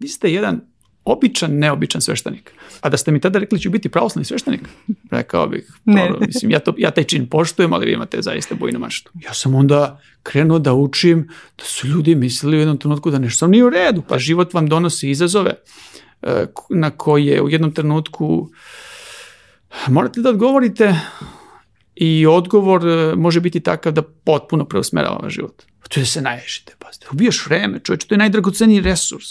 vi ste jedan običan, neobičan sveštenik. A da ste mi tada rekli da ću biti pravoslavni sveštenik, rekao bih, ne. Dobro, mislim, ja, to, ja taj čin poštujem, ali vi imate zaista bujnu maštu. Ja sam onda krenuo da učim da su ljudi mislili u jednom trenutku da nešto sam nije u redu, pa život vam donosi izazove e, na koje u jednom trenutku e, morate da odgovorite i odgovor e, može biti takav da potpuno preusmerava vaš život. To je da se naješite, pazite. Ubijaš vreme, čovječe, to je najdragoceniji resurs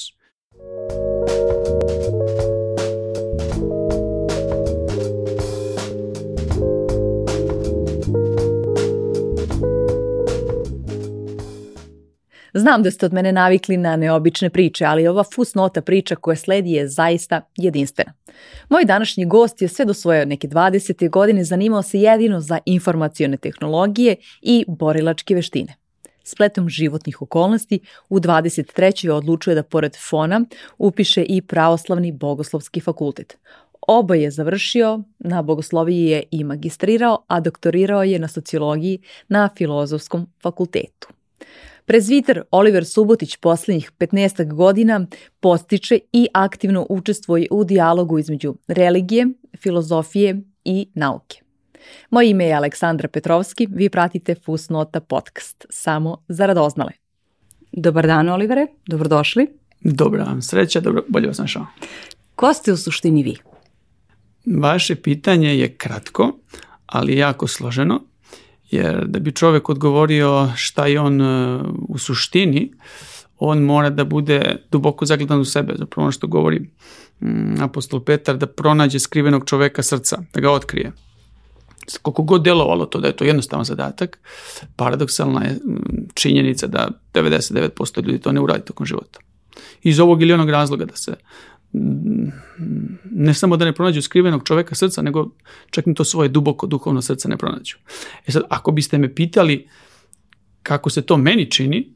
Znam da ste od mene navikli na neobične priče, ali ova fusnota priča koja sledi je zaista jedinstvena. Moj današnji gost je sve do svoje neke 20. godine zanimao se jedino za informacione tehnologije i borilačke veštine. Spletom životnih okolnosti u 23. odlučuje da pored Fona upiše i pravoslavni bogoslovski fakultet. Oba je završio, na bogosloviji je i magistrirao, a doktorirao je na sociologiji na filozofskom fakultetu. Prezviter Oliver Subotić poslednjih 15 godina postiče i aktivno učestvuje u dijalogu između religije, filozofije i nauke. Moje ime je Aleksandra Petrovski, vi pratite Fusnota podcast, samo za radoznale. Dobar dan Olivere, dobrodošli. Dobro vam, sreća, dobro, bolje vas našao. Ko ste u suštini vi? Vaše pitanje je kratko, ali jako složeno, jer da bi čovjek odgovorio šta je on e, u suštini, on mora da bude duboko zagledan u sebe, zapravo ono što govori mm, apostol Petar, da pronađe skrivenog čoveka srca, da ga otkrije koliko god delovalo to da je to jednostavan zadatak, paradoksalna je činjenica da 99% ljudi to ne uradi tokom života. Iz ovog ili onog razloga da se ne samo da ne pronađu skrivenog čoveka srca, nego čak ni to svoje duboko duhovno srce ne pronađu. E sad, ako biste me pitali kako se to meni čini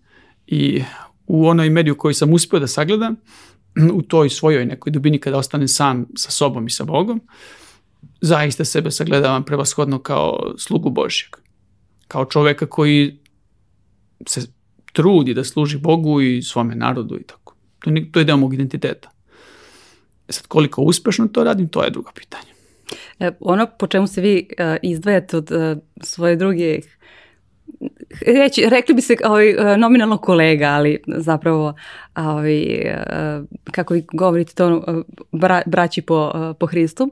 i u onoj meri u kojoj sam uspio da sagledam, u toj svojoj nekoj dubini kada ostanem sam sa sobom i sa Bogom, uh, zaista sebe sagledavam prevashodno kao slugu Božjeg. Kao čoveka koji se trudi da služi Bogu i svome narodu i tako. To je, to je deo mog identiteta. E sad, koliko uspešno to radim, to je drugo pitanje. E, ono po čemu se vi e, izdvajate od e, svoje drugih reći, rekli bi se ovaj, e, nominalno kolega, ali zapravo ovaj, e, kako vi govorite to e, bra, braći po, po Hristu,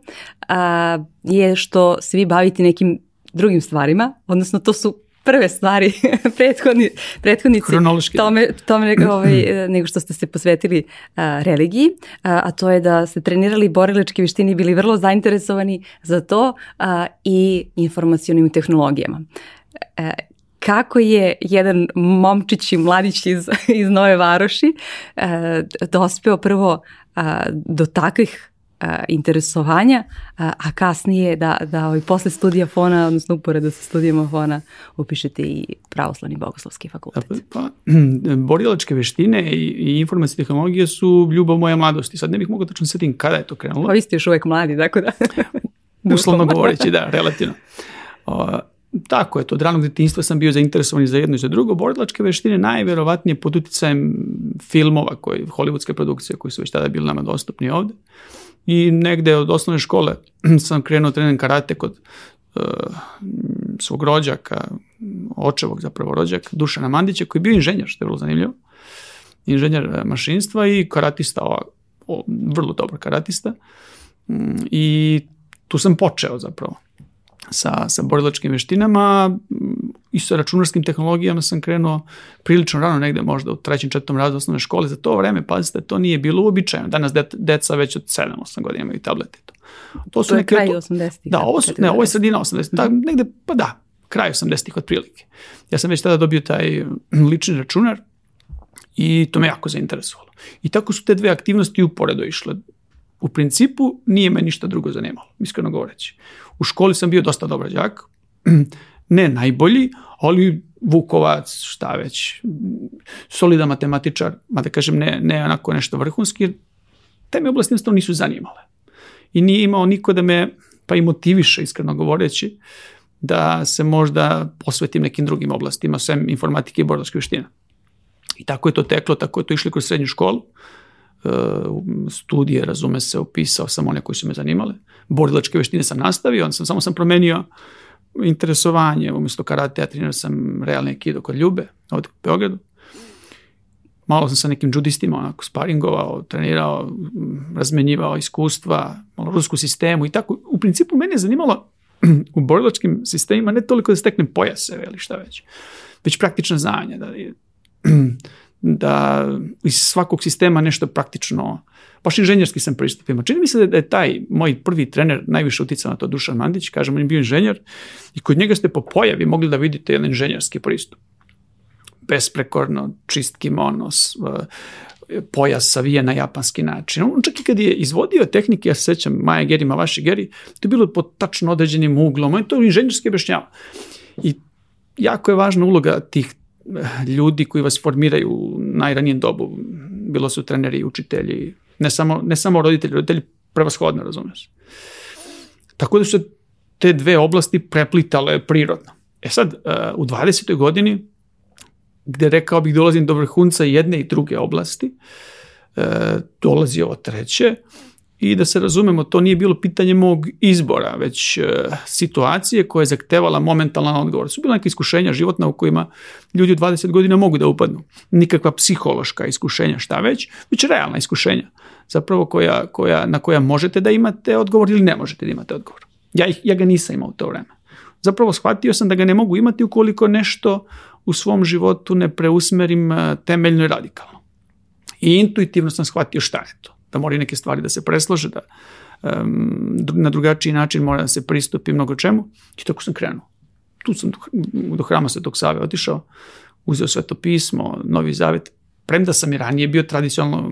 je što se vi bavite nekim drugim stvarima, odnosno to su prve stvari prethodni, prethodnici da. tome, tome ovaj, nego što ste se posvetili a, religiji, a, a to je da ste trenirali borilačke vištine i bili vrlo zainteresovani za to a, i informacionim tehnologijama. E, kako je jedan momčić i mladić iz, iz Nove Varoši e, dospeo prvo a, e, do takvih a, e, interesovanja, a, e, a kasnije da, da ovaj, posle studija fona, odnosno uporedo sa studijama fona, upišete i pravoslavni bogoslovski fakultet. Pa, borilačke veštine i, i informacije tehnologije su ljubav moje mladosti. Sad ne bih mogao tačno setim kada je to krenulo. Pa vi ste još uvek mladi, tako da... Uslovno govoreći, da, relativno. O, tako je to, od ranog detinjstva sam bio zainteresovan i za jedno i za drugo. Borilačke veštine najverovatnije pod uticajem filmova, koji, hollywoodske produkcije koji su već tada bili nama dostupni ovde. I negde od osnovne škole sam krenuo trenem karate kod uh, svog rođaka, očevog zapravo rođaka, Dušana Mandića, koji je bio inženjer, što je vrlo zanimljivo. Inženjer eh, mašinstva i karatista, o, o, vrlo dobar karatista. Mm, I tu sam počeo zapravo sa, sa borilačkim veštinama mm, i sa računarskim tehnologijama sam krenuo prilično rano negde možda u trećem, četvrtom razredu osnovne škole. Za to vreme, pazite, to nije bilo uobičajeno. Danas deca već od 7-8 godina imaju tablete. To, to su je neke, kraj 80-ih. Da, da, ovo su, ne, ovo je sredina 80-ih. Da, mhm. negde, pa da, kraj 80-ih otprilike. Ja sam već tada dobio taj mm, lični računar i to me jako zainteresovalo. I tako su te dve aktivnosti uporedo išle. U principu nije me ništa drugo zanimalo, iskreno govoreći. U školi sam bio dosta dobar đak, ne najbolji, ali Vukovac, šta već, solidan matematičar, ma da kažem ne, ne onako nešto vrhunski, te me oblasti jednostavno nisu zanimale. I nije imao niko da me, pa i motiviše, iskreno govoreći, da se možda posvetim nekim drugim oblastima, sem informatike i bordarskih vještina. I tako je to teklo, tako je to išlo kroz srednju školu. Uh, E, studije, razume se, upisao sam one koji su me zanimale. Borilačke veštine sam nastavio, on sam, samo sam promenio interesovanje. Umesto karate, ja trenirao sam realni kido kod Ljube, od Beogradu. Malo sam sa nekim džudistima onako sparingovao, trenirao, razmenjivao iskustva, malo rusku sistemu i tako. U principu mene je zanimalo u borilačkim sistemima ne toliko da steknem pojase ili šta već, već praktična znanja. Da, da iz svakog sistema nešto praktično, baš inženjerski sam pristup ima. Čini mi se da je taj moj prvi trener najviše uticao na to, Dušan Mandić, kažem, on je bio inženjer i kod njega ste po pojavi mogli da vidite jedan inženjerski pristup. Besprekorno, čist kimono, e, pojas savijen na japanski način. On čak i kad je izvodio tehnike, ja se sećam, Maja Geri, Mavaši Geri, to je bilo pod tačno određenim uglom, on je to inženjerski objašnjava. I jako je važna uloga tih ljudi koji vas formiraju u najranijem dobu. Bilo su treneri, učitelji, ne samo, ne samo roditelji, roditelji prevashodno, razumeš. Tako da su te dve oblasti preplitale prirodno. E sad, e, u 20. godini, gde rekao bih dolazim do vrhunca jedne i druge oblasti, e, dolazi ovo treće, I da se razumemo, to nije bilo pitanje mog izbora, već e, situacije koja je zahtevala momentalan odgovor. Su bila neke iskušenja životna u kojima ljudi u 20 godina mogu da upadnu. Nikakva psihološka iskušenja, šta već, već realna iskušenja. Zapravo koja, koja, na koja možete da imate odgovor ili ne možete da imate odgovor. Ja, ih, ja ga nisam imao u to vreme. Zapravo shvatio sam da ga ne mogu imati ukoliko nešto u svom životu ne preusmerim e, temeljno i radikalno. I intuitivno sam shvatio šta je to da moraju neke stvari da se preslože, da um, na drugačiji način mora da se pristupi mnogo čemu. I tako sam krenuo. Tu sam do, do hrama Svetog Save otišao, uzeo sveto pismo, novi zavet, premda sam i ranije bio tradicionalno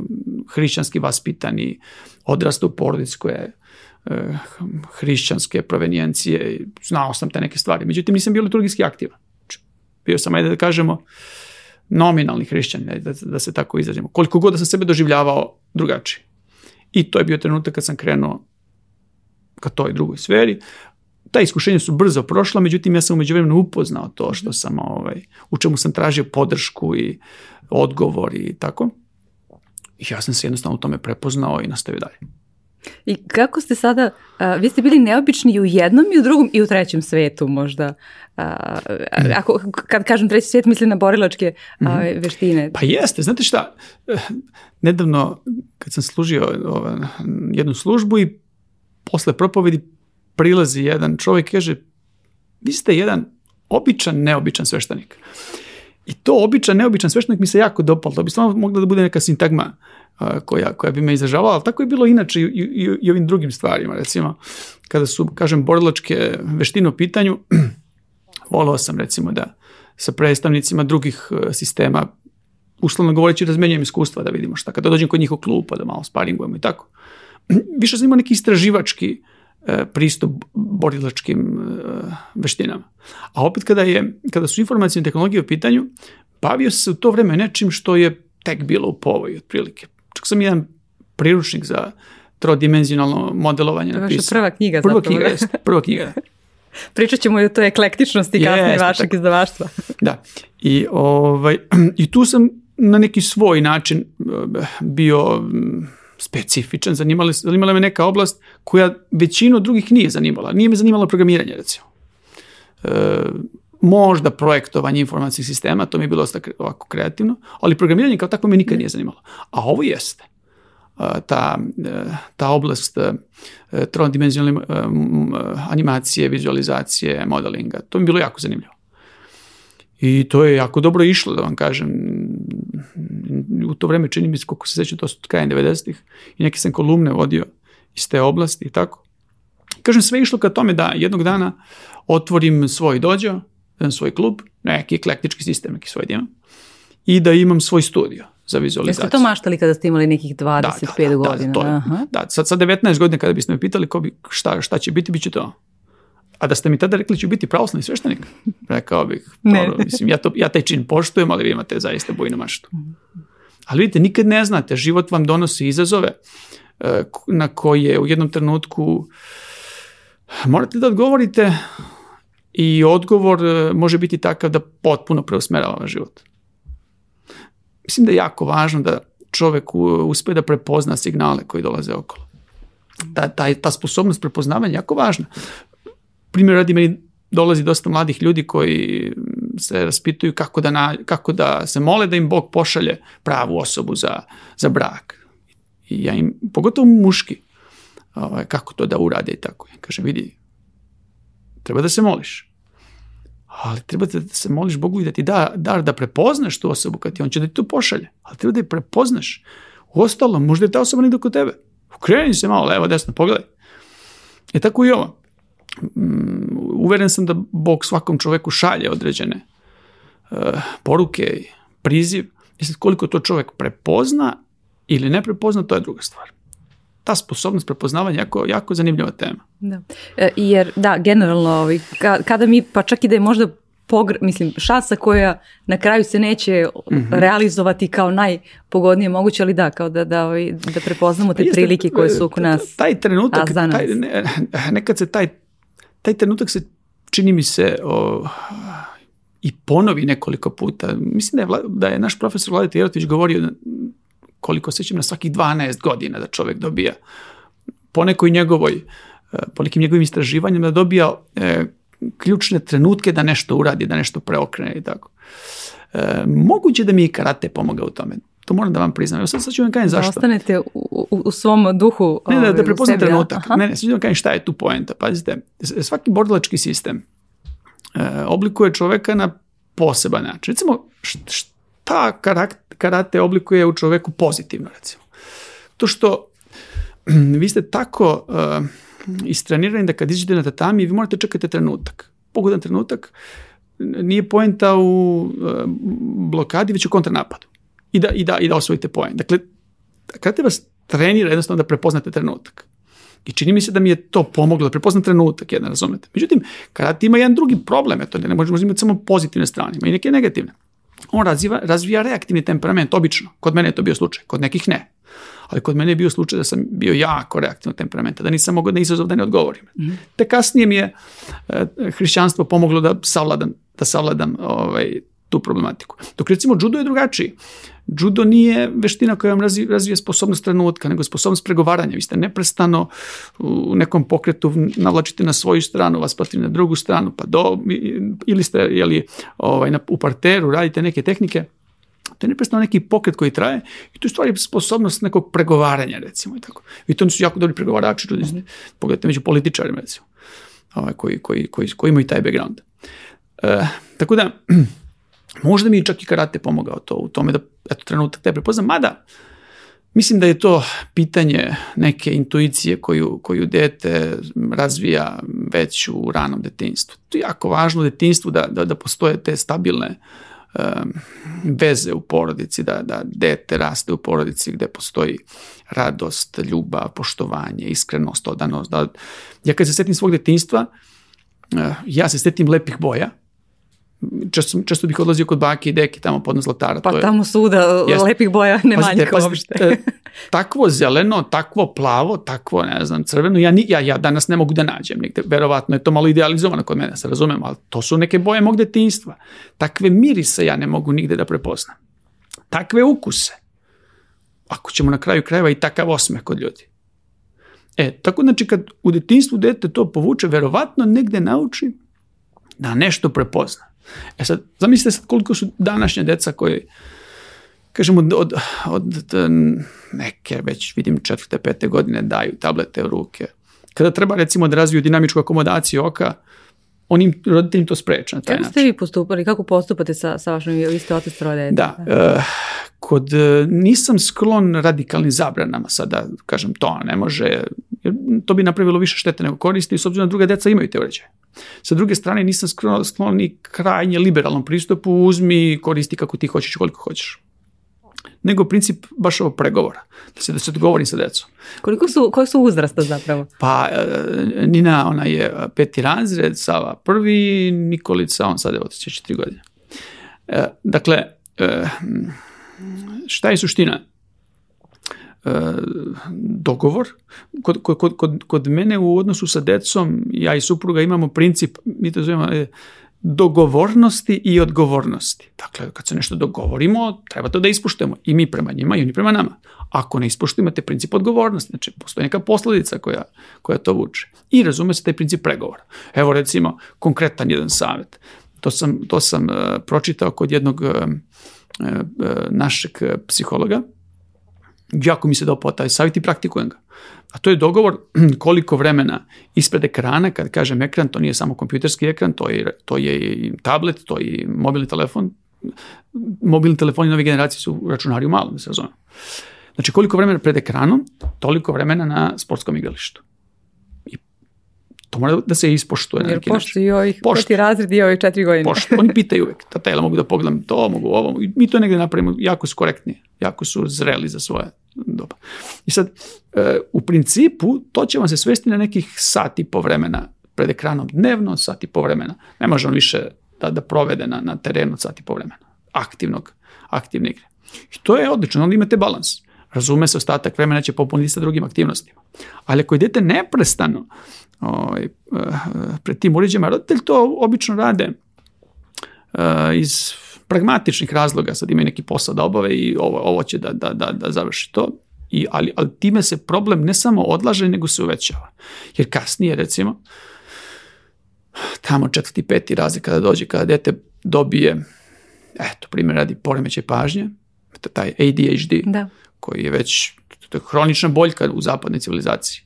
hrišćanski vaspitan i odrastao u porodici koja je eh, hrišćanske provenijencije, znao sam te neke stvari. Međutim, nisam bio liturgijski aktivan. Znači, bio sam, ajde da kažemo, uh, nominalni hrišćan, da, da se tako izrazimo. Koliko god da sam sebe doživljavao drugačije. I to je bio trenutak kad sam krenuo ka toj drugoj sferi. Ta iskušenja su brzo prošla, međutim ja sam umeđu vremenu upoznao to što sam, ovaj, u čemu sam tražio podršku i odgovor i tako. I ja sam se jednostavno u tome prepoznao i nastavio dalje. I kako ste sada, a, vi ste bili neobični i u jednom i u drugom i u trećem svetu možda. A, mm. ako, kad kažem treći svet, mislim na borilačke a, mhm. veštine. Pa jeste, znate šta, eh, nedavno kad sam služio jednu službu i posle propovedi prilazi jedan čovjek i kaže, vi ste jedan običan, neobičan sveštenik. I to običan, neobičan sveštenik mi se jako dopalo. To da bi stvarno mogla da bude neka sintagma koja, koja bi me izražavala, ali tako je bilo inače i, i, i ovim drugim stvarima, recimo, kada su, kažem, borilačke veštine u pitanju, volao sam, recimo, da sa predstavnicima drugih e, sistema, uslovno govoreći, razmenjujem iskustva da vidimo šta, kada dođem kod njih u klub, pa da malo sparingujemo i tako. Više sam imao neki istraživački e, pristup borilačkim e, veštinama. A opet kada, je, kada su informacijne tehnologije u pitanju, bavio se u to vreme nečim što je tek bilo u povoju, otprilike čak sam jedan priručnik za trodimenzionalno modelovanje napisao. To je napisao. prva knjiga prva zapravo. Knjiga, jest, prva knjiga, Pričat ćemo o toj eklektičnosti kasnije yes, vašeg izdavaštva. da. I, ovaj, I tu sam na neki svoj način eh, bio mm, specifičan, zanimala, zanimala me neka oblast koja većinu drugih nije zanimala. Nije me zanimalo programiranje, recimo. E, možda projektovanje informacijskih sistema, to mi je bilo ovako kreativno, ali programiranje kao tako me nikad nije zanimalo. A ovo jeste. Uh, ta, uh, ta oblast uh, trodimenzionalne animacije, vizualizacije, modelinga, to mi je bilo jako zanimljivo. I to je jako dobro išlo, da vam kažem. U to vreme čini mi se, koliko se sećam, to su krajem 90-ih i neke sam kolumne vodio iz te oblasti i tako. Kažem, sve išlo ka tome da jednog dana otvorim svoj dođo, imam svoj klub, neki eklektički sistem, neki svoj dima, i da imam svoj studio za vizualizaciju. Jeste to maštali kada ste imali nekih 25 da, da, da, da godina? Da, to, Aha. da, sad sa 19 godina kada biste me pitali ko bi, šta, šta će biti, bit će to. A da ste mi tada rekli da ću biti pravoslavni sveštenik, rekao bih, ne. Poro, mislim, ja, to, ja taj čin poštujem, ali vi imate zaista bujnu maštu. Ali vidite, nikad ne znate, život vam donosi izazove eh, na koje u jednom trenutku morate da odgovorite i odgovor e, može biti takav da potpuno preusmerava život. Mislim da je jako važno da čovek uspe da prepozna signale koji dolaze okolo. Ta, ta, ta sposobnost prepoznavanja je jako važna. Primjer radi meni dolazi dosta mladih ljudi koji se raspituju kako da, na, kako da se mole da im Bog pošalje pravu osobu za, za brak. I ja im, pogotovo muški, ovaj, kako to da urade i tako. Ja kažem, vidi, Treba da se moliš. Ali treba da se moliš Bogu i da ti da dar da prepoznaš tu osobu kad ti on će da ti to pošalje. Ali treba da je prepoznaš. Uostalom, možda je ta osoba negdje kod tebe. Ukreni se malo, levo, desno, pogledaj. E tako i ovo. Mm, uveren sam da Bog svakom čoveku šalje određene eh, poruke i priziv. I e koliko to čovek prepozna ili ne prepozna, to je druga stvar ta sposobnost prepoznavanja jako, jako zanimljiva tema. Da. E, jer, da, generalno, ovaj, kada mi, pa čak i da je možda pogre, mislim, šansa koja na kraju se neće mm -hmm. realizovati kao najpogodnije moguće, ali da, kao da, da, ovaj, da prepoznamo te pa prilike koje su oko nas. Taj trenutak, nas. Taj, ne, eh, nekad se taj, taj trenutak se čini mi se o, i ponovi nekoliko puta. Mislim da je, da je naš profesor Vlada Tirotić govorio koliko sećam na svakih 12 godina da čovek dobija po nekoj njegovoj e, po nekim njegovim istraživanjima da dobija e, ključne trenutke da nešto uradi, da nešto preokrene i tako. E, moguće da mi i karate pomoga u tome. To moram da vam priznam. Evo sad, sad ću vam kažem da zašto. Da ostanete u, u, u svom duhu. Ne, da, ovaj, da prepoznam trenutak. Aha. Ne, ne, sad ću vam kažem šta je tu poenta. Pazite, svaki bordelački sistem e, oblikuje čoveka na poseban način. Recimo, št, št, ta pa, karate oblikuje u čoveku pozitivno, recimo. To što vi ste tako uh, istrenirani da kad izađete na tatami, vi morate čekati trenutak. Pogodan trenutak nije poenta u uh, blokadi, već u kontranapadu. I da, i da, i da osvojite poen. Dakle, karate vas trenira jednostavno da prepoznate trenutak. I čini mi se da mi je to pomoglo da prepoznam trenutak, jedan razumete. Međutim, karate ima jedan drugi problem, eto, da ne možemo imati samo pozitivne strane, ima i neke negativne on razvija, razvija reaktivni temperament, obično. Kod mene je to bio slučaj, kod nekih ne. Ali kod mene je bio slučaj da sam bio jako reaktivno temperamenta, da nisam mogao da izazov da ne odgovorim. Mm-hmm. Te kasnije mi je e, hrišćanstvo pomoglo da savladam, da savladam ovaj, tu problematiku. Dok recimo judo je drugačiji. Judo nije veština koja vam razvija sposobnost trenutka, nego sposobnost pregovaranja. Vi ste neprestano u nekom pokretu navlačite na svoju stranu, vas protiv na drugu stranu, pa do, ili ste jeli, ovaj, na, u parteru, radite neke tehnike. To je neprestano neki pokret koji traje i to je stvari sposobnost nekog pregovaranja, recimo. I, tako. I to su jako dobri pregovarači, ljudi, mm pogledajte među političarima, recimo, ovaj, koji, koji, koji, koji imaju taj background. E, tako da, Možda mi čak i karate pomogao to u tome da eto, trenutak te prepoznam, mada mislim da je to pitanje neke intuicije koju, koju dete razvija već u ranom detinstvu. To je jako važno u detinstvu da, da, da postoje te stabilne um, veze u porodici, da, da dete raste u porodici gde postoji radost, ljubav, poštovanje, iskrenost, odanost. Da, ja kad se setim svog detinstva, eh, ja se setim lepih boja, često, često bih odlazio kod bake i deke tamo podnos Zlatara. Pa to je, tamo suda jest, lepih boja ne pazite, manjka pazite, uopšte. E, takvo zeleno, takvo plavo, takvo ne znam crveno, ja, ni, ja, ja danas ne mogu da nađem nigde. Verovatno je to malo idealizovano kod mene, se razumem, ali to su neke boje mog detinjstva. Takve mirise ja ne mogu nigde da prepoznam. Takve ukuse. Ako ćemo na kraju krajeva i takav osmeh kod ljudi. E, tako znači kad u detinjstvu dete to povuče, verovatno negde nauči da nešto prepozna E sad, zamislite sad koliko su današnja deca koje, kažemo, od, od, od neke već vidim četvrte, pete godine daju tablete u ruke. Kada treba recimo da razviju dinamičku akomodaciju oka, onim roditeljim to spreče na taj način. Kako ste vi postupali? Kako postupate sa, sa vašom, vi ste otac Da, uh, kod, nisam sklon radikalnim zabranama sada, kažem, to ne može, jer to bi napravilo više štete nego koristi i s obzirom da druga deca imaju te uređaje. Sa druge strane, nisam sklon ni krajnje liberalnom pristupu, uzmi i koristi kako ti hoćeš, koliko hoćeš nego princip baš ovog pregovora, da se, da se odgovorim sa decom. Koliko su, koje su uzrasta zapravo? Pa, e, Nina, ona je peti razred, Sava prvi, Nikolica, on sad je otiče četiri godine. E, dakle, e, šta je suština? E, dogovor. Kod, kod, kod, kod mene u odnosu sa decom, ja i supruga imamo princip, mi to zovemo e, dogovornosti i odgovornosti. Dakle, kad se nešto dogovorimo, treba to da ispuštujemo i mi prema njima i oni prema nama. Ako ne ispuštujemo te princip odgovornosti, znači postoji neka posledica koja, koja to vuče. I razume se taj princip pregovora. Evo recimo, konkretan jedan savet. To sam, to sam uh, pročitao kod jednog uh, uh, našeg psihologa, jako mi se dopao taj savjet i praktikujem ga. A to je dogovor koliko vremena ispred ekrana, kad kažem ekran, to nije samo kompjuterski ekran, to je, to je i tablet, to je i mobilni telefon. Mobilni telefoni nove generacije su računari u malom, da Znači koliko vremena pred ekranom, toliko vremena na sportskom igralištu. To mora da se ispoštuje na Jer neki način. Jer ovih peti razred i ovih četiri godine. Pošto, oni pitaju uvek, tata, jel mogu da pogledam to, mogu ovo, I mi to negde napravimo, jako su korektni, jako su zreli za svoje doba. I sad, e, u principu, to će vam se svesti na nekih sati po vremena pred ekranom dnevno, sati po vremena. Ne može on više da, da provede na, na terenu sati po vremena. Aktivnog, aktivne igre. I to je odlično, onda imate balans razume se ostatak vremena će popuniti sa drugim aktivnostima. Ali ako idete neprestano o, ovaj, eh, pred tim uređajima, roditelj to obično rade eh, iz pragmatičnih razloga, sad imaju neki posao da obave i ovo, ovo će da, da, da, da završi to, I, ali, ali time se problem ne samo odlaže, nego se uvećava. Jer kasnije, recimo, tamo četvrti, peti razred kada dođe, kada dete dobije, eto, primjer radi poremećaj pažnje, taj ADHD, da koji je već to je hronična boljka u zapadnoj civilizaciji.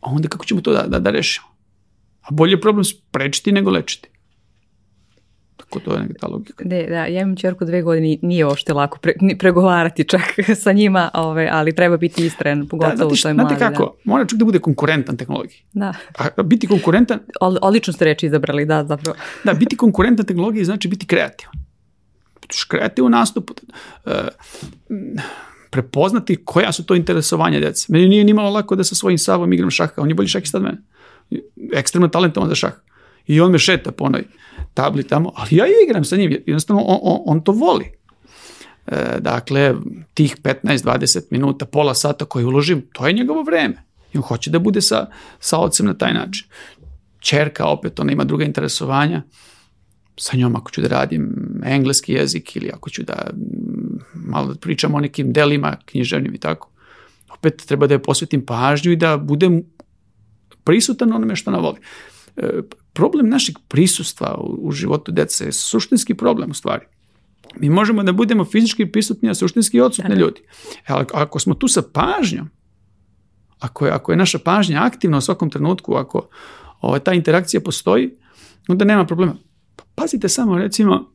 A onda kako ćemo to da, da, da rešimo? A bolje problem sprečiti nego lečiti. Tako to je neka ta logika. De, da, ja imam čerku dve godine nije ošte lako pre, pregovarati čak sa njima, ove, ali treba biti istren, da, pogotovo da, znate, što je mladi. Znate kako, da. mora čak da bude konkurentan tehnologiji. Da. A biti konkurentan... O, odlično ste reči izabrali, da, zapravo. Da, biti konkurentan tehnologiji znači biti kreativan budeš kreativan nastup, e, prepoznati koja su to interesovanja djece. Meni nije nimalo lako da sa svojim savom igram šaha, on je bolji šahista od mene. Ekstremno talentovan za šah. I on me šeta po onoj tabli tamo, ali ja igram sa njim, jednostavno on, on, on to voli. E, dakle, tih 15-20 minuta, pola sata koje uložim, to je njegovo vreme. I on hoće da bude sa, sa ocem na taj način. Čerka opet, ona ima druga interesovanja sa njom ako ću da radim engleski jezik ili ako ću da mm, malo da pričam o nekim delima književnim i tako. Opet treba da je posvetim pažnju i da budem prisutan onome što ona voli. E, problem našeg prisustva u, u životu dece je suštinski problem u stvari. Mi možemo da budemo fizički prisutni, a suštinski odsutni da, da. ljudi. E, ako smo tu sa pažnjom, ako je, ako je naša pažnja aktivna u svakom trenutku, ako ova, ta interakcija postoji, onda nema problema. Pazite samo recimo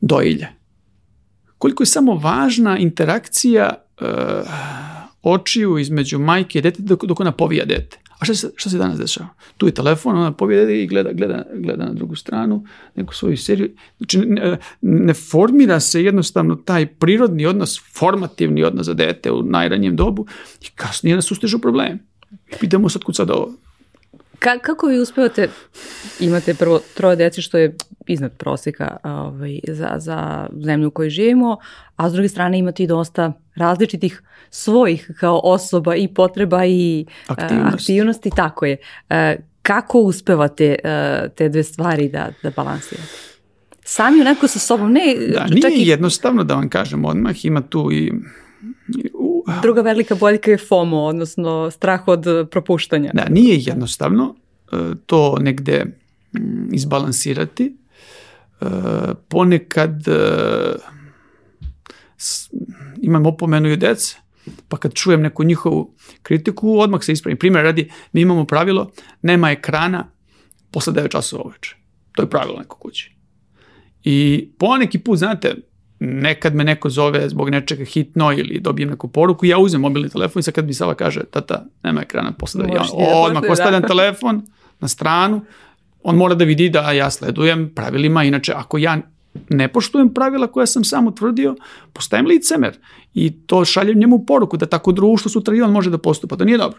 doilje. Koliko je samo važna interakcija očiju između majke i dete dok, dok ona povija dete. A šta se, šta se danas dešava? Tu je telefon, ona povijede i gleda, gleda, gleda na drugu stranu, neku svoju seriju. Znači, ne, ne, formira se jednostavno taj prirodni odnos, formativni odnos za dete u najranjem dobu i kasnije nas ustežu problem. Pitamo sad kud sad ovo. Ka, kako vi uspevate, imate prvo troje deci što je iznad proseka ovaj, za, za zemlju u kojoj živimo, a s druge strane imate i dosta različitih svojih kao osoba i potreba i e, aktivnosti, aktivnosti tako je. E, kako uspevate e, te dve stvari da, da balansirate? Sami onako sa sobom, ne... Da, nije čak i... jednostavno da vam kažem odmah, ima tu i Druga velika boljka je FOMO, odnosno strah od eh, propuštanja. Da, nije jednostavno eh, to negde mm, izbalansirati. Eh, ponekad imam opomenu i dece, pa kad čujem neku njihovu kritiku, odmah se ispravim. Primer radi, mi imamo pravilo, nema ekrana posle 9 časova uveče. To je pravilo neko kući. I poneki put, znate, nekad me neko zove zbog nečega hitno ili dobijem neku poruku, ja uzmem mobilni telefon i sad kad mi Sava kaže, tata, nema ekrana posle, ja da odmah postavljam da. telefon na stranu, on mora da vidi da ja sledujem pravilima, inače ako ja ne poštujem pravila koja sam sam utvrdio, postajem licemer i to šaljem njemu poruku da tako društvo sutra i on može da postupa, to nije dobro.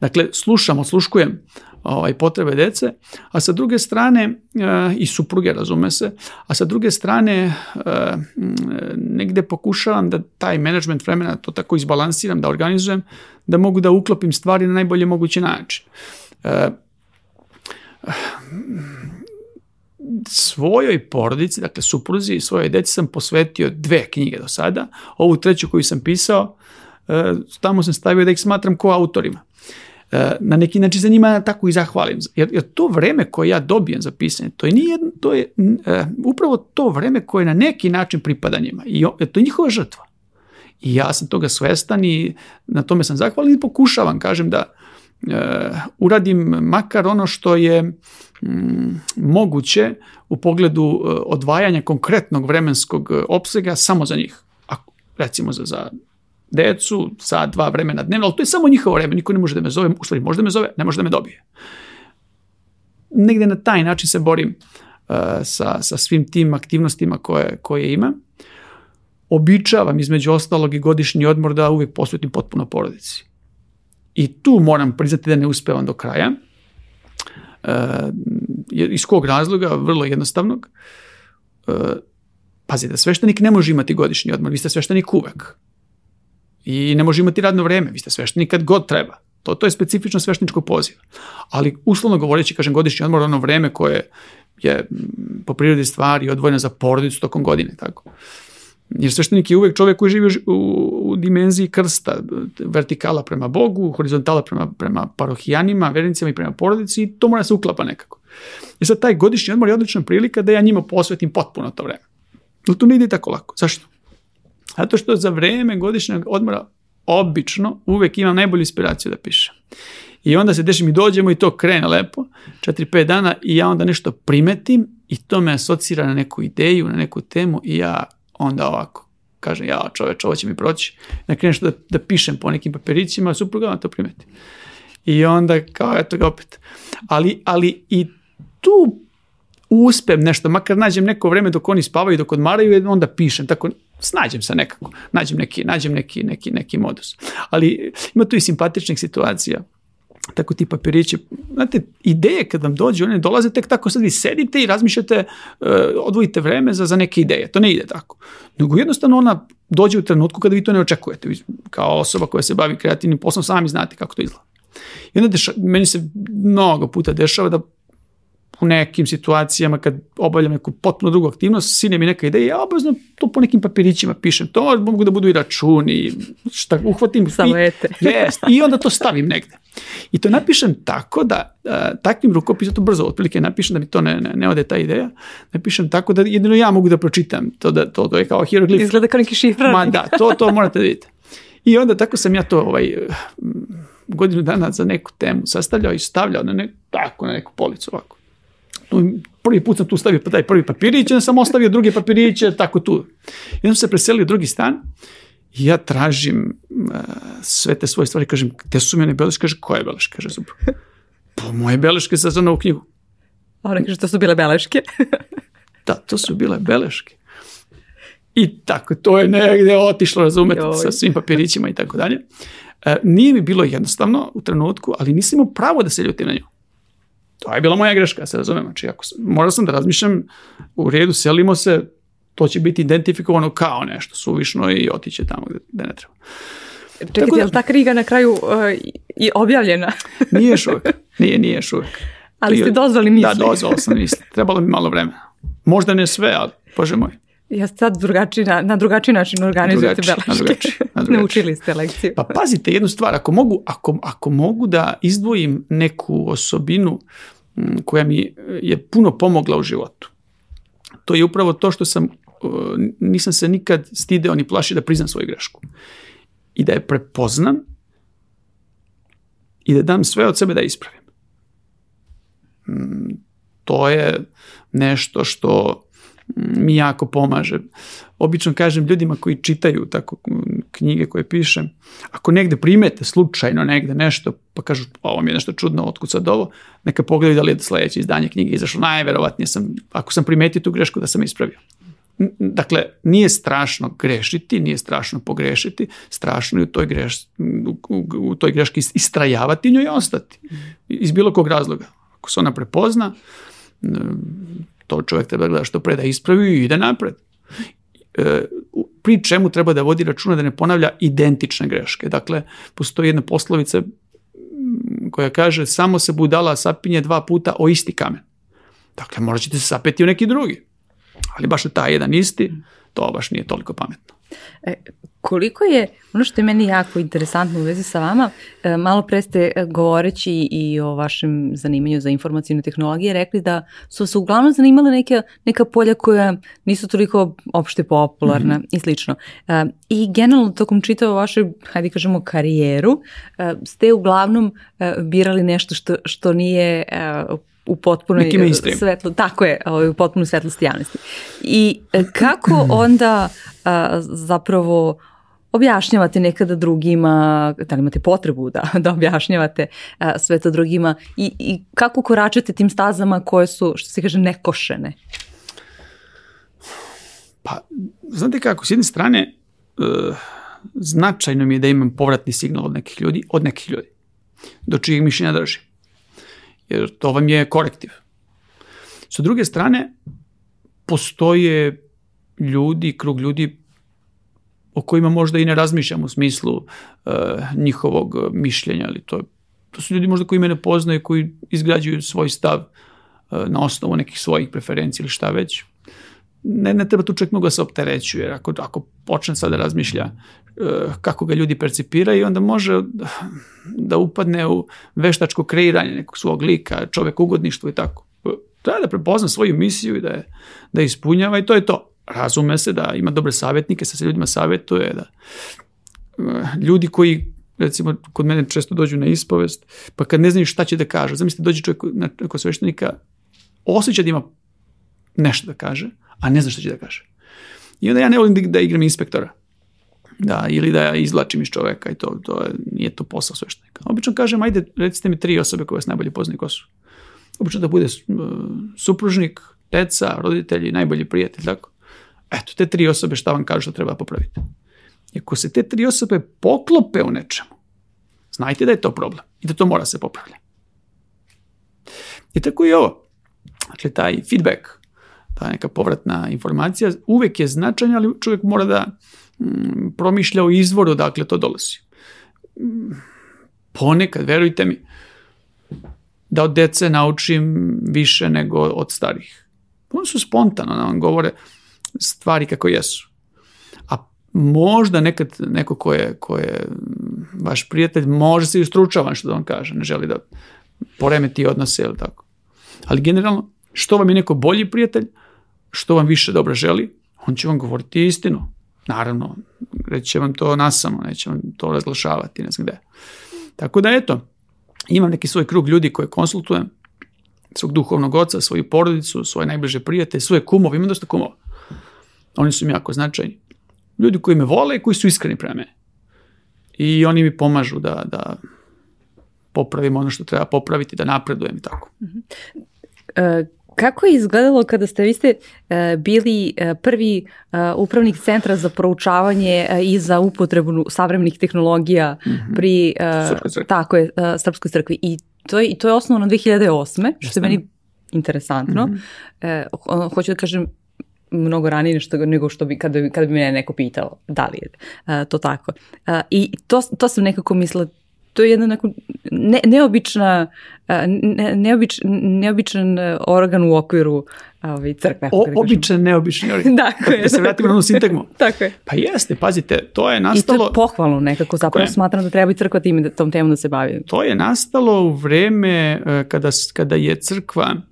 Dakle, slušam, osluškujem, ovaj, potrebe dece, a sa druge strane eh, i supruge, razume se, a sa druge strane eh, negde pokušavam da taj management vremena to tako izbalansiram, da organizujem, da mogu da uklopim stvari na najbolje mogući način eh, svojoj porodici, dakle supruzi i svojoj deci sam posvetio dve knjige do sada. Ovu treću koju sam pisao, tamo sam stavio da ih smatram ko autorima. E, na neki način za njima tako i zahvalim. Jer, jer to vreme koje ja dobijem za pisanje, to je, nije, to je uh, upravo to vreme koje na neki način pripada njima. I to je njihova žrtva. I ja sam toga svestan i na tome sam zahvalan i pokušavam, kažem, da uh, uradim makar ono što je moguće u pogledu odvajanja konkretnog vremenskog opsega samo za njih recimo za, za decu sa dva vremena dnevno, ali to je samo njihovo vreme, niko ne može da me zove, u stvari može da me zove, ne može da me dobije. Negde na taj način se borim uh, sa, sa svim tim aktivnostima koje, koje imam. Običavam između ostalog i godišnji odmor da uvek posvetim potpuno porodici. I tu moram priznati da ne uspevam do kraja. Uh, iz kog razloga? Vrlo jednostavnog. Uh, e, pazite, da sveštenik ne može imati godišnji odmor, vi ste sveštenik uvek i ne može imati radno vreme, vi ste sveštenik kad god treba. To, to je specifično svešteničko poziv. Ali uslovno govoreći, kažem, godišnji odmor ono vreme koje je mm, po prirodi stvari odvojeno za porodicu tokom godine. Tako. Jer sveštenik je uvek čovek koji živi u, u dimenziji krsta, vertikala prema Bogu, horizontala prema, prema parohijanima, vernicima i prema porodici i to mora da se uklapa nekako. I sad taj godišnji odmor je odlična prilika da ja njima posvetim potpuno to vreme. No to ne ide tako lako. Zašto? Zato što za vreme godišnjeg odmora obično uvek imam najbolju inspiraciju da pišem. I onda se dešim mi dođemo i to krene lepo, 4-5 dana i ja onda nešto primetim i to me asocira na neku ideju, na neku temu i ja onda ovako kažem, ja čoveč, ovo će mi proći. Ja krenem što da, da pišem po nekim papirićima, a supruga to primeti. I onda kao, eto ga opet. Ali, ali i tu uspem nešto, makar nađem neko vreme dok oni spavaju, dok odmaraju, e, onda pišem, tako snađem se nekako, nađem neki, nađem neki, neki, neki modus. Ali ima tu i simpatičnih situacija tako ti papirići. Znate, ideje kad vam dođu, one dolaze tek tako, sad vi sedite i razmišljate, e, odvojite vreme za, za neke ideje. To ne ide tako. Nego jednostavno ona dođe u trenutku kada vi to ne očekujete. Vi, kao osoba koja se bavi kreativnim poslom, sami znate kako to izgleda. I onda deša, meni se mnogo puta dešava da u nekim situacijama kad obavljam neku potpuno drugu aktivnost, sine mi neka ideja, ja obavezno to po nekim papirićima pišem, to mogu da budu i računi, šta uhvatim. Samo ete. Jest, i onda to stavim negde. I to napišem tako da, a, e, takvim rukopisom, to brzo otprilike napišem da mi to ne, ne, ne ode ta ideja, napišem tako da jedino ja mogu da pročitam, to, da, to, to je kao hieroglif. Izgleda kao neki šifrar. Ma da, to, to morate da vidite. I onda tako sam ja to ovaj, godinu dana za neku temu sastavljao i stavljao na neku, tako na neku policu ovako prvi put sam tu stavio taj prvi papirić, onda sam ostavio druge papiriće, tako tu. I onda sam se preselio u drugi stan i ja tražim uh, sve te svoje stvari, kažem, gde su mi mene beleške? Kaže, koje beleške? Kaže, zubu. Po pa, moje beleške za novu knjigu. ona kaže, to su bile beleške. da, to su bile beleške. I tako, to je negde otišlo, razumete, sa svim papirićima i tako dalje. E, nije mi bilo jednostavno u trenutku, ali nisam imao pravo da se ljutim na nju. To je bila moja greška, se razumem. Znači, ako, možda sam da razmišljam, u redu selimo se, to će biti identifikovano kao nešto suvišno i otiće tamo gde, gde ne treba. Čekajte, Tako da, je li ta kriga na kraju uh, i objavljena? nije još uvijek. Nije, nije još Ali ste dozvali misli. Da, dozvalo sam misli. Trebalo mi malo vremena. Možda ne sve, ali, bože moj ja sad drugačiji na, na drugačiji način organizujete drugači, beleške. Na drugači, na drugači. Naučili ste lekciju. Pa pazite jednu stvar, ako mogu, ako, ako mogu da izdvojim neku osobinu koja mi je puno pomogla u životu. To je upravo to što sam, nisam se nikad stideo ni plašio da priznam svoju grešku. I da je prepoznam i da dam sve od sebe da ispravim. To je nešto što mi jako pomaže. Obično kažem ljudima koji čitaju tako knjige koje pišem, ako negde primete slučajno negde nešto, pa kažu ovo mi je nešto čudno, otkud sad ovo, neka pogledaju da li je sledeće izdanje knjige izašlo. Najverovatnije sam, ako sam primetio tu grešku da sam ispravio. Dakle, nije strašno grešiti, nije strašno pogrešiti, strašno je u toj, greš, u, u, u toj greški istrajavati njoj ostati. Iz bilo kog razloga. Ako se ona prepozna, to čovjek treba da gleda što pre, da ispravi i ide da napred. E, pri čemu treba da vodi računa da ne ponavlja identične greške. Dakle, postoji jedna poslovica koja kaže samo se budala sapinje dva puta o isti kamen. Dakle, morat ćete se sapeti u neki drugi. Ali baš je taj jedan isti, to baš nije toliko pametno. E, Koliko je, ono što je meni jako interesantno u vezi sa vama, e, malo pre ste e, govoreći i o vašem zanimanju za informacijne tehnologije rekli da su se uglavnom zanimale neke, neka polja koja nisu toliko opšte popularna mm -hmm. i slično. E, I generalno tokom čitava vaše, hajde kažemo, karijeru ste uglavnom birali nešto što, što nije u potpunoj svetlo, tako je, ovaj, u potpunoj svetlosti javnosti. I kako onda a, zapravo objašnjavate nekada drugima, da li imate potrebu da, da objašnjavate a, e, sve to drugima i, i kako koračate tim stazama koje su, što se kaže, nekošene? Pa, znate kako, s jedne strane, uh, značajno mi je da imam povratni signal od nekih ljudi, od nekih ljudi, do čijeg mišljenja drži. Jer to vam je korektiv. Sa druge strane, postoje ljudi, krug ljudi o kojima možda i ne razmišljam u smislu e, njihovog mišljenja, ali to, to su ljudi možda koji mene ne poznaju, koji izgrađuju svoj stav e, na osnovu nekih svojih preferencija ili šta već. Ne, ne treba tu čovjek mnogo da se opterećuje, jer ako, ako počne sad da razmišlja e, kako ga ljudi percipiraju, onda može da upadne u veštačko kreiranje nekog svog lika, čovek ugodništvo i tako. E, treba da prepozna svoju misiju i da je, da ispunjava i to je to razume se, da ima dobre savjetnike, sa se ljudima savjetuje, da eh, ljudi koji recimo kod mene često dođu na ispovest, pa kad ne znaju šta će da kaže, zamislite dođe čovjek na, kod sveštenika, osjeća da ima nešto da kaže, a ne zna šta će da kaže. I onda ja ne volim da da igram inspektora. Da, ili da ja izvlačim iz čoveka i to, to nije to posao sveštenika. Obično kažem, ajde, recite mi tri osobe koje vas najbolje poznaju ko su. Obično da bude eh, supružnik, teca, roditelji, najbolji prijatelj, tako. Eto, te tri osobe šta vam kažu da treba popraviti. I ako se te tri osobe poklope u nečemu, znajte da je to problem i da to mora se popravlja. I tako i ovo. Dakle, taj feedback, ta neka povratna informacija, uvek je značajna, ali čovjek mora da mm, promišlja o izvoru odakle to dolazi. Ponekad, verujte mi, da od dece naučim više nego od starih. Oni su spontano nam govore, stvari kako jesu. A možda nekad neko ko je, ko je mm, vaš prijatelj može se i ustručavan što da on kaže, ne želi da poremeti odnose ili tako. Ali generalno, što vam je neko bolji prijatelj, što vam više dobro želi, on će vam govoriti istinu. Naravno, reći vam to nasamo, neće vam to razglašavati, ne znam gde. Tako da, eto, imam neki svoj krug ljudi koje konsultujem, svog duhovnog oca, svoju porodicu, svoje najbliže prijatelje, svoje kumove, imam dosta kumova. Oni su mi jako značajni. Ljudi koji me vole i koji su iskreni prema mene. I oni mi pomažu da, da popravim ono što treba popraviti, da napredujem i tako. Uh kako je izgledalo kada ste, vi ste e, bili e, prvi upravnik centra za proučavanje i za upotrebu savremenih tehnologija -huh. Mhm. pri tako je, Srpskoj crkvi i to je, i to je osnovano 2008. što je meni interesantno. -huh. Mhm. Hoću da kažem, mnogo ranije što, nego što bi, kada, bi, kada bi me neko pitao da li je uh, to tako. Uh, I to, to sam nekako mislila, to je jedna neko, ne, neobična, ne, neobič, neobičan e, organ u okviru ovaj, crkve. O, da običan, neobični organ. Da, tako da je. Da se vratimo na onu sintagmu. tako je. Pa jeste, pazite, to je nastalo... I to je pohvalno nekako, zapravo smatram da treba i crkva time, da, tom temom da se bavi. To je nastalo u vreme e, kada, kada je crkva uh,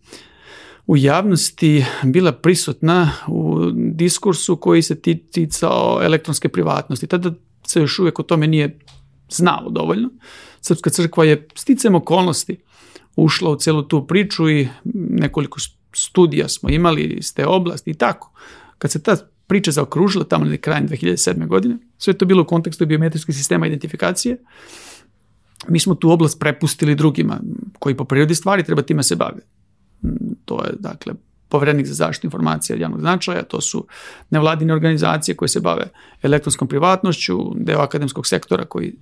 u javnosti bila prisutna u diskursu koji se ticao elektronske privatnosti. Tada se još uvek o tome nije znalo dovoljno. Srpska crkva je sticem okolnosti ušla u celu tu priču i nekoliko studija smo imali iz te oblasti i tako. Kad se ta priča zaokružila tamo na krajem 2007. godine, sve to bilo u kontekstu biometrijskih sistema identifikacije, mi smo tu oblast prepustili drugima koji po prirodi stvari treba time se bave to je dakle povrednik za zaštitu informacija od javnog značaja, to su nevladine organizacije koje se bave elektronskom privatnošću, deo akademskog sektora koji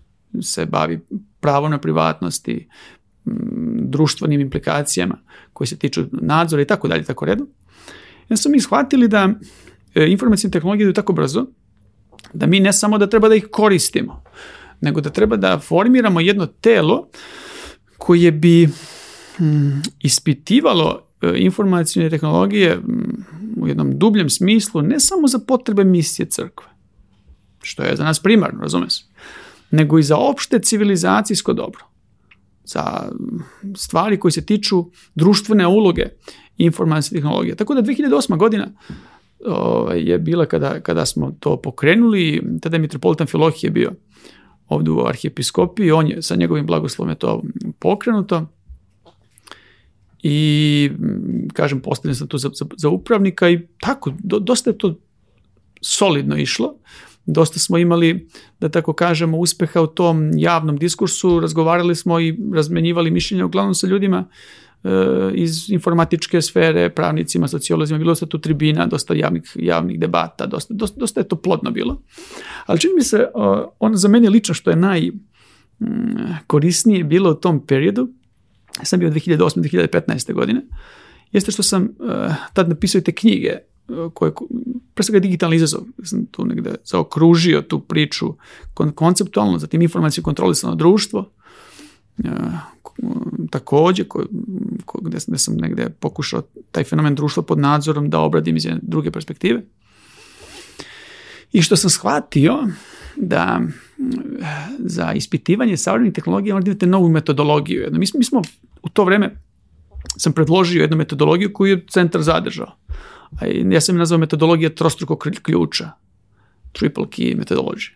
se bavi pravom na privatnosti, mm, društvenim implikacijama koji se tiču nadzora i tako dalje, tako redom. Ja smo mi shvatili da e, informacijne tehnologije idu tako brzo, da mi ne samo da treba da ih koristimo, nego da treba da formiramo jedno telo koje bi Hmm. ispitivalo e, informacijne tehnologije u jednom dubljem smislu, ne samo za potrebe misije crkve, što je za nas primarno, razume se, nego i za opšte civilizacijsko dobro, za stvari koje se tiču društvene uloge informacijske tehnologije. Tako da 2008. godina ovaj, je bila kada, kada smo to pokrenuli, tada je Mitropolitan Filohije bio ovdje u arhijepiskopiji, on je sa njegovim blagoslovom je to pokrenuto i kažem postavljen sam tu za, za, za upravnika i tako, do, dosta je to solidno išlo. Dosta smo imali, da tako kažemo, uspeha u tom javnom diskursu, razgovarali smo i razmenjivali mišljenja uglavnom sa ljudima e, iz informatičke sfere, pravnicima, sociolozima, bilo je tu tribina, dosta javnih, javnih debata, dosta, dosta, dosta je to plodno bilo. Ali čini mi se, on za mene lično što je najkorisnije mm, bilo u tom periodu, ja sam bio 2008. 2015. godine, jeste što sam uh, tad napisao i te knjige eh, koje, pre svega digitalni izazov, sam tu negde zaokružio tu priču kon, konceptualno, zatim informaciju kontrolisano društvo, uh, takođe, ko, ko, gde, gde sam negde pokušao taj fenomen društva pod nadzorom da obradim iz jedne druge perspektive. I što sam shvatio da za ispitivanje savremenih tehnologija morate imate novu metodologiju. Jedno. Mi, mi smo u to vreme sam predložio jednu metodologiju koju je centar zadržao. A ja sam je nazvao metodologija trostrukog ključa. Triple key metodologija.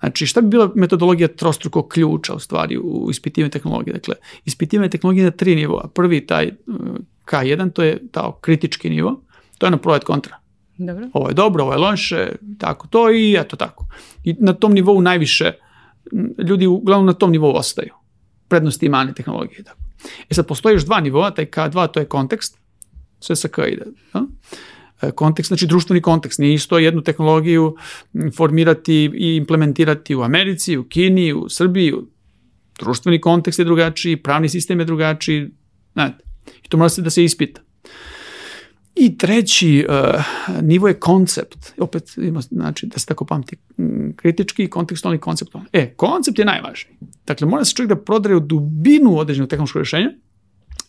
Znači, šta bi bila metodologija trostrukog ključa u stvari u ispitivanju tehnologije? Dakle, ispitivanje tehnologije na tri nivoa. Prvi taj e, K1, to je tao kritički nivo, to je na projekt kontra. Dobro. Ovo je dobro, ovo je loše, tako to i eto tako. I na tom nivou najviše, ljudi uglavnom na tom nivou ostaju. Prednosti i mane tehnologije tako. E sad postoji još dva nivoa, taj K2 to je kontekst, sve sa K ide. Da? kontekst, znači društveni kontekst. Nije isto jednu tehnologiju formirati i implementirati u Americi, u Kini, u Srbiji. Društveni kontekst je drugačiji, pravni sistem je drugačiji. Znate, i to mora se da se ispita. I treći uh, nivo je koncept. Opet ima znači da se tako pamti kritički i kontekstualni konceptualni. E, koncept je najvažniji. Dakle, mora se čovjek da prodaje u dubinu određenog tehnološkog rješenja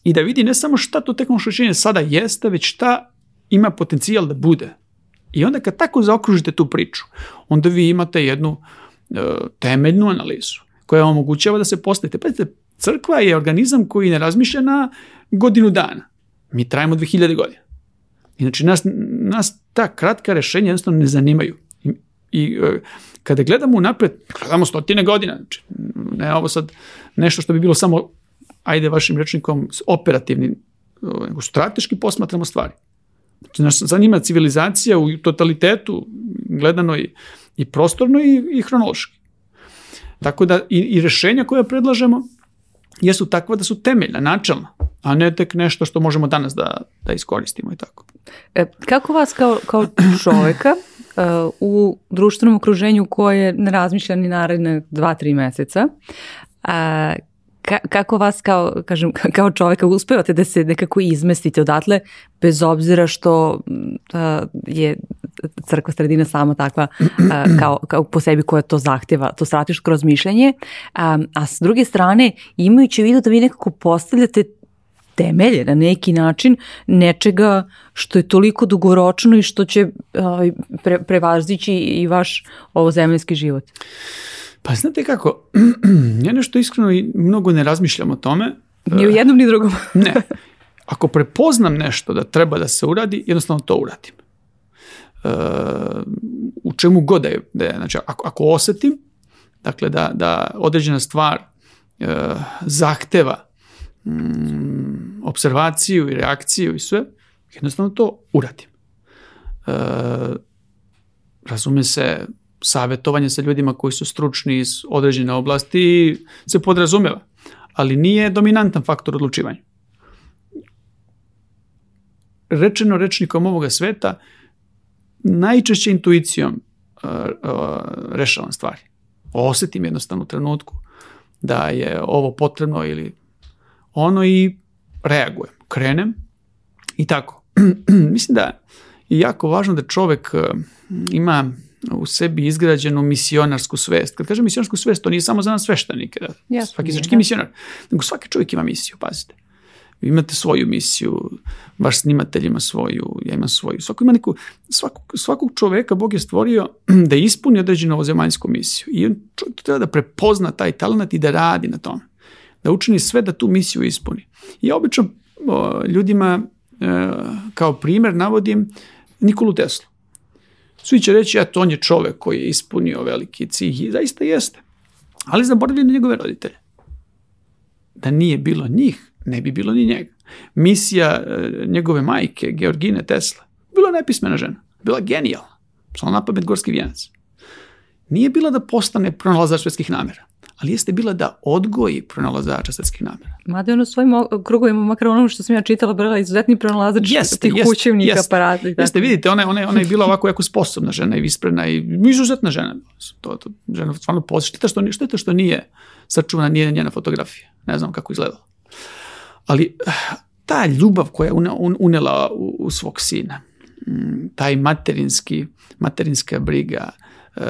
i da vidi ne samo šta to tehnološko rješenje sada jeste, već šta ima potencijal da bude. I onda kad tako zaokružite tu priču, onda vi imate jednu uh, temeljnu analizu koja vam omogućava da se postavite. Pazite, crkva je organizam koji ne razmišlja na godinu dana. Mi trajimo 2000 godina. I znači nas, nas ta kratka rešenja jednostavno ne zanimaju. I, i e, kada gledamo unapred, gledamo stotine godina, znači ne ovo sad nešto što bi bilo samo, ajde vašim rečnikom, operativni, ovaj, nego strateški posmatramo stvari. Znači nas zanima civilizacija u totalitetu, gledano i, i prostorno i, i hronološki. Tako da i, i rešenja koja predlažemo jesu takva da su temeljna, načelna, a ne tek nešto što možemo danas da, da iskoristimo i tako. E, kako vas kao, kao čoveka e, u društvenom okruženju koje ne razmišlja ni naredne dva, tri meseca, a, e, ka, kako vas kao, kažem, kao čoveka uspevate da se nekako izmestite odatle, bez obzira što uh, je crkva sredina sama takva kao, kao po sebi koja to zahteva, to strateško razmišljanje, a a s druge strane imajući u vidu da vi nekako postavljate temelje na neki način nečega što je toliko dugoročno i što će ovaj, pre, prevazići i vaš ovozemljski život. Pa znate kako, ja nešto iskreno i mnogo ne razmišljam o tome. Ni u jednom ni drugom. ne. Ako prepoznam nešto da treba da se uradi, jednostavno to uradim u čemu god da je, da je znači ako, ako osetim, dakle da, da određena stvar e, zahteva mm, observaciju i reakciju i sve, jednostavno to uradim. E, razume se, savjetovanje sa ljudima koji su stručni iz određene oblasti se podrazumeva, ali nije dominantan faktor odlučivanja. Rečeno rečnikom ovoga sveta, najčešće intuicijom uh, uh, rešavam stvari. Osetim jednostavno u trenutku da je ovo potrebno ili ono i reagujem, krenem i tako. Mislim da je jako važno da čovek uh, ima u sebi izgrađenu misionarsku svest. Kad kažem misionarsku svest, to nije samo za nas sveštenike, da, Jasno, svaki srčki da. misionar, nego svaki čovjek ima misiju, pazite imate svoju misiju, vaš snimatelj ima svoju, ja imam svoju. Svako ima neku, svakog, svakog čoveka Bog je stvorio da ispuni određenu ovozemaljsku misiju. I čovjek treba da prepozna taj talent i da radi na tom. Da učini sve da tu misiju ispuni. I ja obično o, ljudima e, kao primjer navodim Nikolu Teslu. Svi će reći, ja, to on je čovek koji je ispunio veliki cilj. I zaista jeste. Ali zaboravljaju na njegove roditelje. Da nije bilo njih, ne bi bilo ni njega. Misija e, njegove majke, Georgine Tesla, bila nepismena žena. Bila genijalna. Samo napamet gorski vijenac. Nije bila da postane pronalazač svetskih namera ali jeste bila da odgoji pronalazača svetskih namera. Mada je u svojim krugovima, makar ono što sam ja čitala, bila izuzetni pronalazač jeste, tih jeste, kućevnika, jeste, aparata. Jeste, jeste, vidite, ona, ona, ona je bila ovako jako sposobna žena i visprena i izuzetna žena. To, to žena stvarno poz. Šteta što, šteta što nije sačuvana nije njena fotografija. Ne znam kako izgledala. Ali ta ljubav koja je unela u, u svog sina, mm, taj materinski, materinska briga, eh,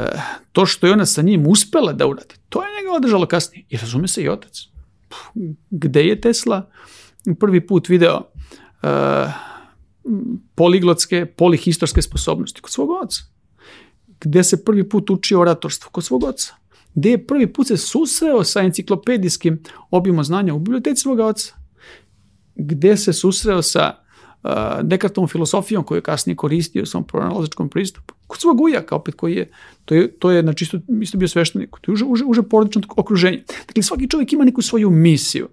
to što je ona sa njim uspela da uradi, to je njega održalo kasnije. I razume se i otac. Gde je Tesla prvi put video eh, poliglotske, polihistorske sposobnosti? Kod svog oca. Gde se prvi put učio oratorstvo? Kod svog oca. Gde je prvi put se susreo sa enciklopedijskim objemom znanja u biblioteci svoga oca gde se susreo sa uh, Dekartovom filosofijom koju je kasnije koristio u svom pronalazičkom pristupu. Kod svog ujaka, opet, koji je, to je, to je znači, isto, isto bio sveštenik, to je uže, uže, uže porodično okruženje. Dakle, svaki čovjek ima neku svoju misiju.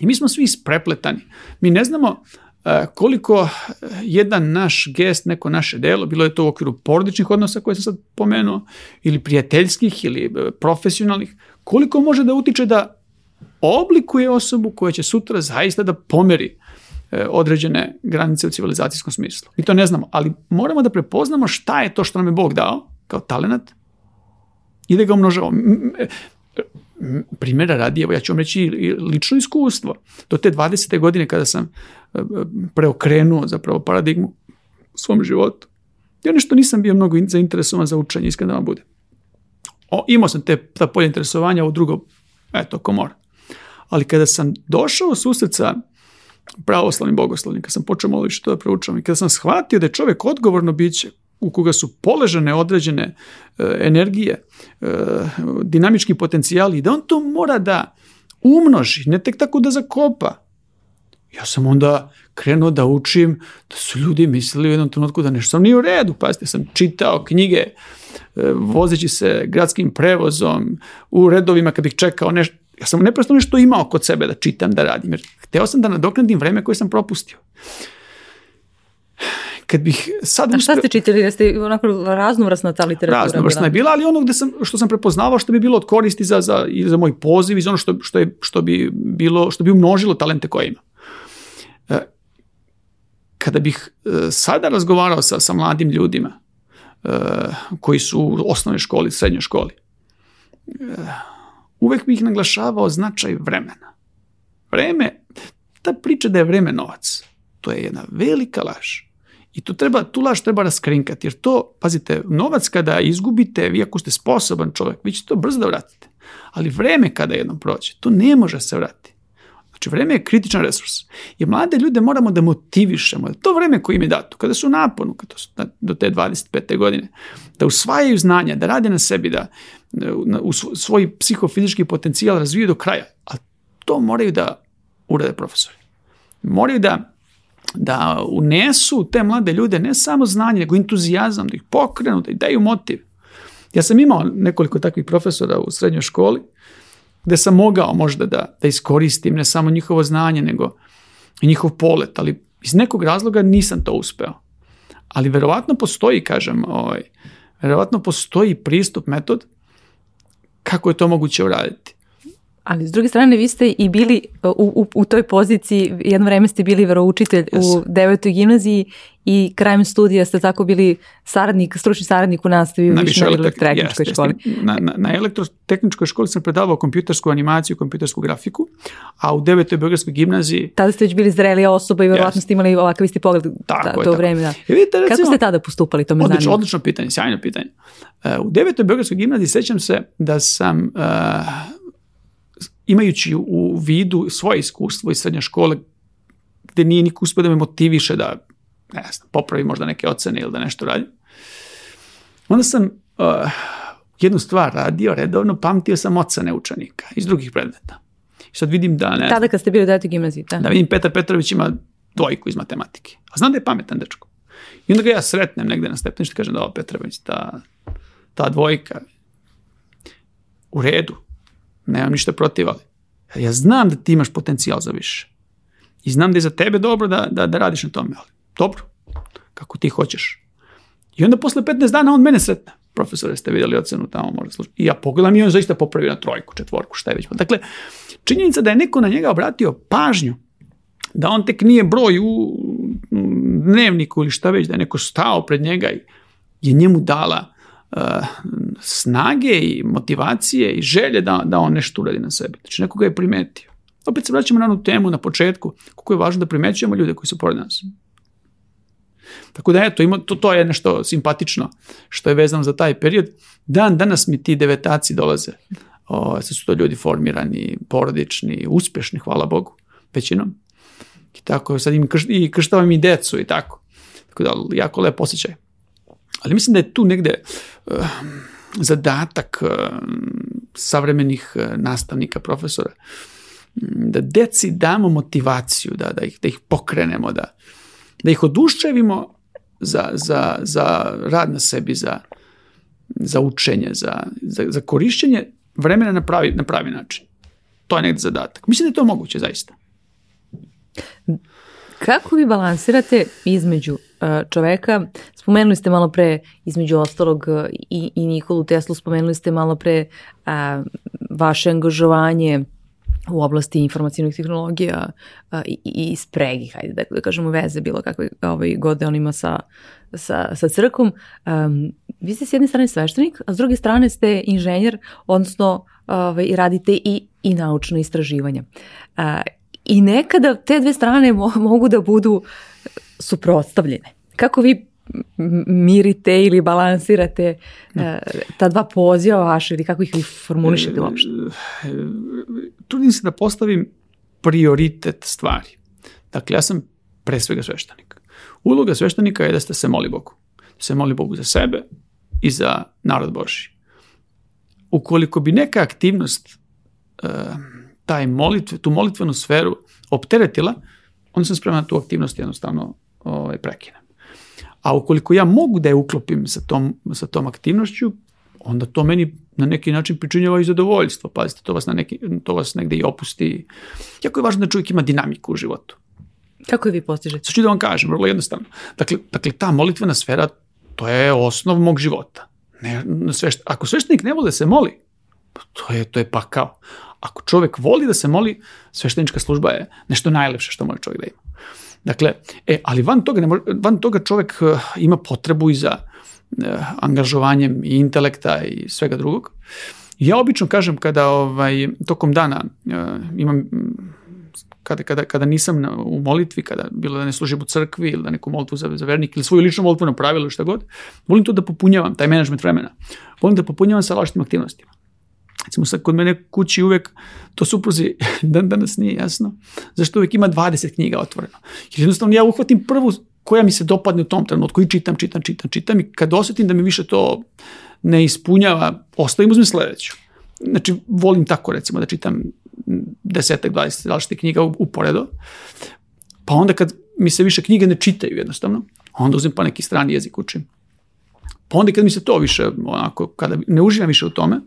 I mi smo svi isprepletani. Mi ne znamo uh, koliko jedan naš gest, neko naše delo, bilo je to u okviru porodičnih odnosa koje sam sad pomenuo, ili prijateljskih, ili uh, profesionalnih, koliko može da utiče da oblikuje osobu koja će sutra zaista da pomeri e, određene granice u civilizacijskom smislu. Mi to ne znamo, ali moramo da prepoznamo šta je to što nam je Bog dao kao talenat i da ga umnožavamo. E, primjera radi, evo ja ću vam reći lično iskustvo. Do te 20. godine kada sam e, preokrenuo zapravo paradigmu u svom životu, ja nešto nisam bio mnogo zainteresovan za učenje, iskreno da vam bude. O, imao sam te, ta polja interesovanja, ovo drugo, eto, komor, Ali kada sam došao susret sa pravoslavnim bogoslovnim, kada sam počeo malo više to da proučavam i kada sam shvatio da je čovjek odgovorno biće u koga su poležene određene e, energije, e, dinamički potencijali da on to mora da umnoži, ne tek tako da zakopa. Ja sam onda krenuo da učim da su ljudi mislili u jednom trenutku da nešto sam nije u redu. Pazite, sam čitao knjige e, vozeći se gradskim prevozom u redovima kad bih čekao nešto Ja sam neprosto nešto imao kod sebe da čitam, da radim, jer hteo sam da nadoknadim vreme koje sam propustio. Kad bih sad... A šta uspre... ste čitali? Jeste onako raznovrsna ta literatura? Raznovrsna bila. je bila, ali ono gde sam, što sam prepoznavao što bi bilo od koristi za, za, za moj poziv i za ono što, što, je, što, bi bilo, što bi umnožilo talente koje ima. E, kada bih e, sada razgovarao sa, sa mladim ljudima e, koji su u osnovnoj školi, srednjoj školi, uvek bih naglašavao značaj vremena. Vreme, ta priča da je vreme novac, to je jedna velika laž. I to treba, tu laž treba raskrinkati, jer to, pazite, novac kada izgubite, vi ako ste sposoban čovjek, vi ćete to brzo da vratite. Ali vreme kada jednom prođe, to ne može se vratiti. Znači, vreme je kritičan resurs. I mlade ljude moramo da motivišemo. to vreme koje im je dato, kada su u naponu, kada su do te 25. godine, da usvajaju znanja, da rade na sebi, da, da u svoj psihofizički potencijal razviju do kraja. A to moraju da urade profesori. Moraju da da unesu te mlade ljude ne samo znanje, nego entuzijazam, da ih pokrenu, da ih daju motiv. Ja sam imao nekoliko takvih profesora u srednjoj školi gde sam mogao možda da, da iskoristim ne samo njihovo znanje, nego i njihov polet, ali iz nekog razloga nisam to uspeo. Ali verovatno postoji, kažem, ovaj, verovatno postoji pristup, metod kako je to moguće uraditi. Ali s druge strane vi ste i bili e, u, u, u toj poziciji, jedno vreme ste bili veroučitelj u devetoj gimnaziji i krajem studija ste tako bili saradnik, stručni saradnik u nastavi na u višnoj elektrotehničkoj yes, školi. Yes. Na, na, na elektrotehničkoj školi sam predavao kompjutersku animaciju, kompjutersku grafiku, a u devetoj Beogradskoj gimnaziji... Tada ste već bili zrelija osoba i verovatno ste imali ovakav isti pogled tako ta, to je, vreme. Da. vidite, recimo, Kako ste tada postupali, to me odlično, zanima. Odlično pitanje, sjajno pitanje. Uh, u devetoj Beogradskoj gimnaziji sećam se da sam... Uh, imajući u vidu svoje iskustvo iz srednje škole, gde nije niko uspio da me motiviše da, ne znam, popravi možda neke ocene ili da nešto radim, onda sam uh, jednu stvar radio redovno, pamtio sam ocene učenika iz drugih predmeta. I sad vidim da ne... Tada kad ste bili u detoj gimnaziji, da. da. vidim Petar Petrović ima dvojku iz matematike. A znam da je pametan dečko. I onda ga ja sretnem negde na stepeništu i kažem da ovo Petrović, ta, ta dvojka, u redu, nemam ništa protiv, ali ja znam da ti imaš potencijal za više. I znam da je za tebe dobro da, da, da radiš na tome, ali dobro, kako ti hoćeš. I onda posle 15 dana on mene sretne. Profesore, ste videli ocenu tamo, možda služi. I ja pogledam i on zaista popravio na trojku, četvorku, šta je već. Pa dakle, činjenica da je neko na njega obratio pažnju, da on tek nije broj u dnevniku ili šta već, da je neko stao pred njega i je njemu dala snage i motivacije i želje da, da on nešto uradi na sebi. Znači nekoga je primetio. Opet se vraćamo na onu temu na početku, koliko je važno da primećujemo ljude koji su pored nas. Tako da eto, ima, to, to je nešto simpatično što je vezano za taj period. Dan danas mi ti devetaci dolaze. O, sad su to ljudi formirani, porodični, uspešni, hvala Bogu, većinom. I tako, sad im krš, i krštavam i decu i tako. Tako da, jako lepo osjećaj. Ali mislim da je tu negde uh, zadatak uh, savremenih eh, nastavnika, profesora, mm, da deci damo motivaciju, da, da, ih, da ih pokrenemo, da, da ih oduševimo za, za, za rad na sebi, za, za učenje, za, za, za korišćenje vremena na pravi, na pravi način. To je negdje zadatak. Mislim da je to moguće, zaista. Kako vi balansirate između E, čoveka. Spomenuli ste malo pre, između ostalog, e, i, i Nikolu Teslu, spomenuli ste malo pre a, e, vaše angažovanje u oblasti informacijnih tehnologija a, i, i spregi, hajde da, da kažemo veze bilo kakve ovaj, gode da on ima sa, sa, sa crkom. Um, vi ste s jedne strane sveštenik, a s druge strane ste inženjer, odnosno ovaj, radite i, i naučno istraživanje. Uh, I nekada te dve strane mo mogu da budu suprotstavljene. Kako vi mirite ili balansirate ne. Da. ta dva poziva vaše ili kako ih vi formulišete uopšte? E, Trudim se da postavim prioritet stvari. Dakle, ja sam pre svega sveštenik. Uloga sveštenika je da ste se moli Bogu. Da se moli Bogu za sebe i za narod Boži. Ukoliko bi neka aktivnost e, taj molitve, tu molitvenu sferu opteretila, onda sam spreman tu aktivnost jednostavno ovaj, prekinem. A ukoliko ja mogu da je uklopim sa tom, sa tom aktivnošću, onda to meni na neki način pričinjava i zadovoljstvo. Pazite, to vas, na neki, to vas negde i opusti. Jako je važno da čovjek ima dinamiku u životu. Kako je vi postižete? Sad ću da vam kažem, vrlo jednostavno. Dakle, dakle, ta molitvena sfera, to je osnov mog života. Ne, sve svešt, ako sveštenik ne voli da se moli, pa to je, to je pakao. Ako čovjek voli da se moli, sveštenička služba je nešto najlepše što može čovjek da ima. Dakle, e, ali van toga, ne može, van toga čovek eh, ima potrebu i za eh, angažovanjem i intelekta i svega drugog. Ja obično kažem kada ovaj, tokom dana eh, imam kada, kada, kada nisam na, u molitvi, kada bilo da ne služim u crkvi ili da neku molitvu za, za vernik ili svoju ličnu molitvu napravili ili šta god, volim to da popunjavam, taj management vremena, volim da popunjavam sa različitim aktivnostima. Recimo sad kod mene kući uvek, to supruzi dan danas nije jasno, zašto uvek ima 20 knjiga otvoreno. Jer jednostavno ja uhvatim prvu koja mi se dopadne u tom trenutku i čitam, čitam, čitam, čitam i kad osetim da mi više to ne ispunjava, ostavim uzmem sledeću. Znači, volim tako recimo da čitam desetak, dvadeset različitih knjiga uporedo. Pa onda kad mi se više knjige ne čitaju jednostavno, onda uzmem pa neki strani jezik učim. Pa onda kad mi se to više, onako, kada ne uživam više u tome,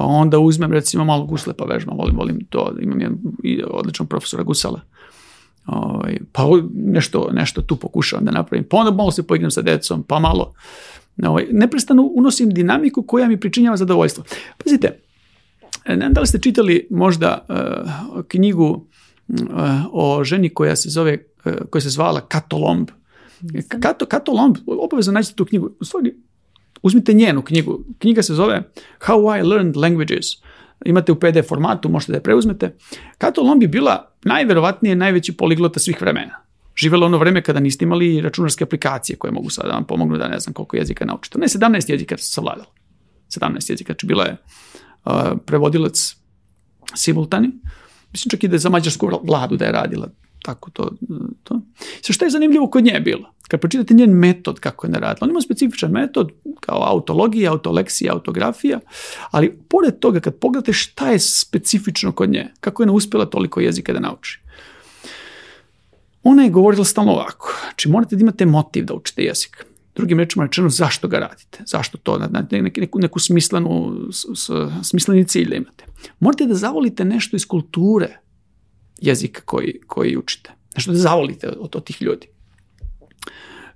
Pa onda uzmem recimo malo gusle pa vežbam, volim, volim to, imam jedan odličan profesora gusala. Ovaj, pa nešto, nešto tu pokušavam da napravim, pa onda malo se poigram sa decom, pa malo. Ovaj, neprestano unosim dinamiku koja mi pričinjava zadovoljstvo. Pazite, ne znam da li ste čitali možda uh, knjigu uh, o ženi koja se zove, uh, koja se zvala Katolomb. Kato, Katolomb, obavezno naćete tu knjigu. U stvari, Uzmite njenu knjigu. Knjiga se zove How I Learned Languages. Imate u PDF formatu, možete da je preuzmete. Kato Lomb bila najverovatnije najveći poliglota svih vremena. Živelo ono vreme kada niste imali računarske aplikacije koje mogu sada da vam pomognu da ne znam koliko jezika naučite. Ne, 17 jezika se savladalo. 17 jezika, znači bila je uh, prevodilac simultani. Mislim čak i da je za mađarsku vladu da je radila tako to, to. Sa što je zanimljivo kod nje bilo? Kad pročitate njen metod kako je naradila, on ima specifičan metod kao autologija, autoleksija, autografija, ali pored toga kad pogledate šta je specifično kod nje, kako je ona uspjela toliko jezika da nauči. Ona je govorila stalno ovako, znači morate da imate motiv da učite jezik. Drugim rečima rečeno zašto ga radite, zašto to, neku, neku smislenu, smisleni cilj da imate. Morate da zavolite nešto iz kulture, jezik koji, koji učite. Nešto da zavolite od, od tih ljudi.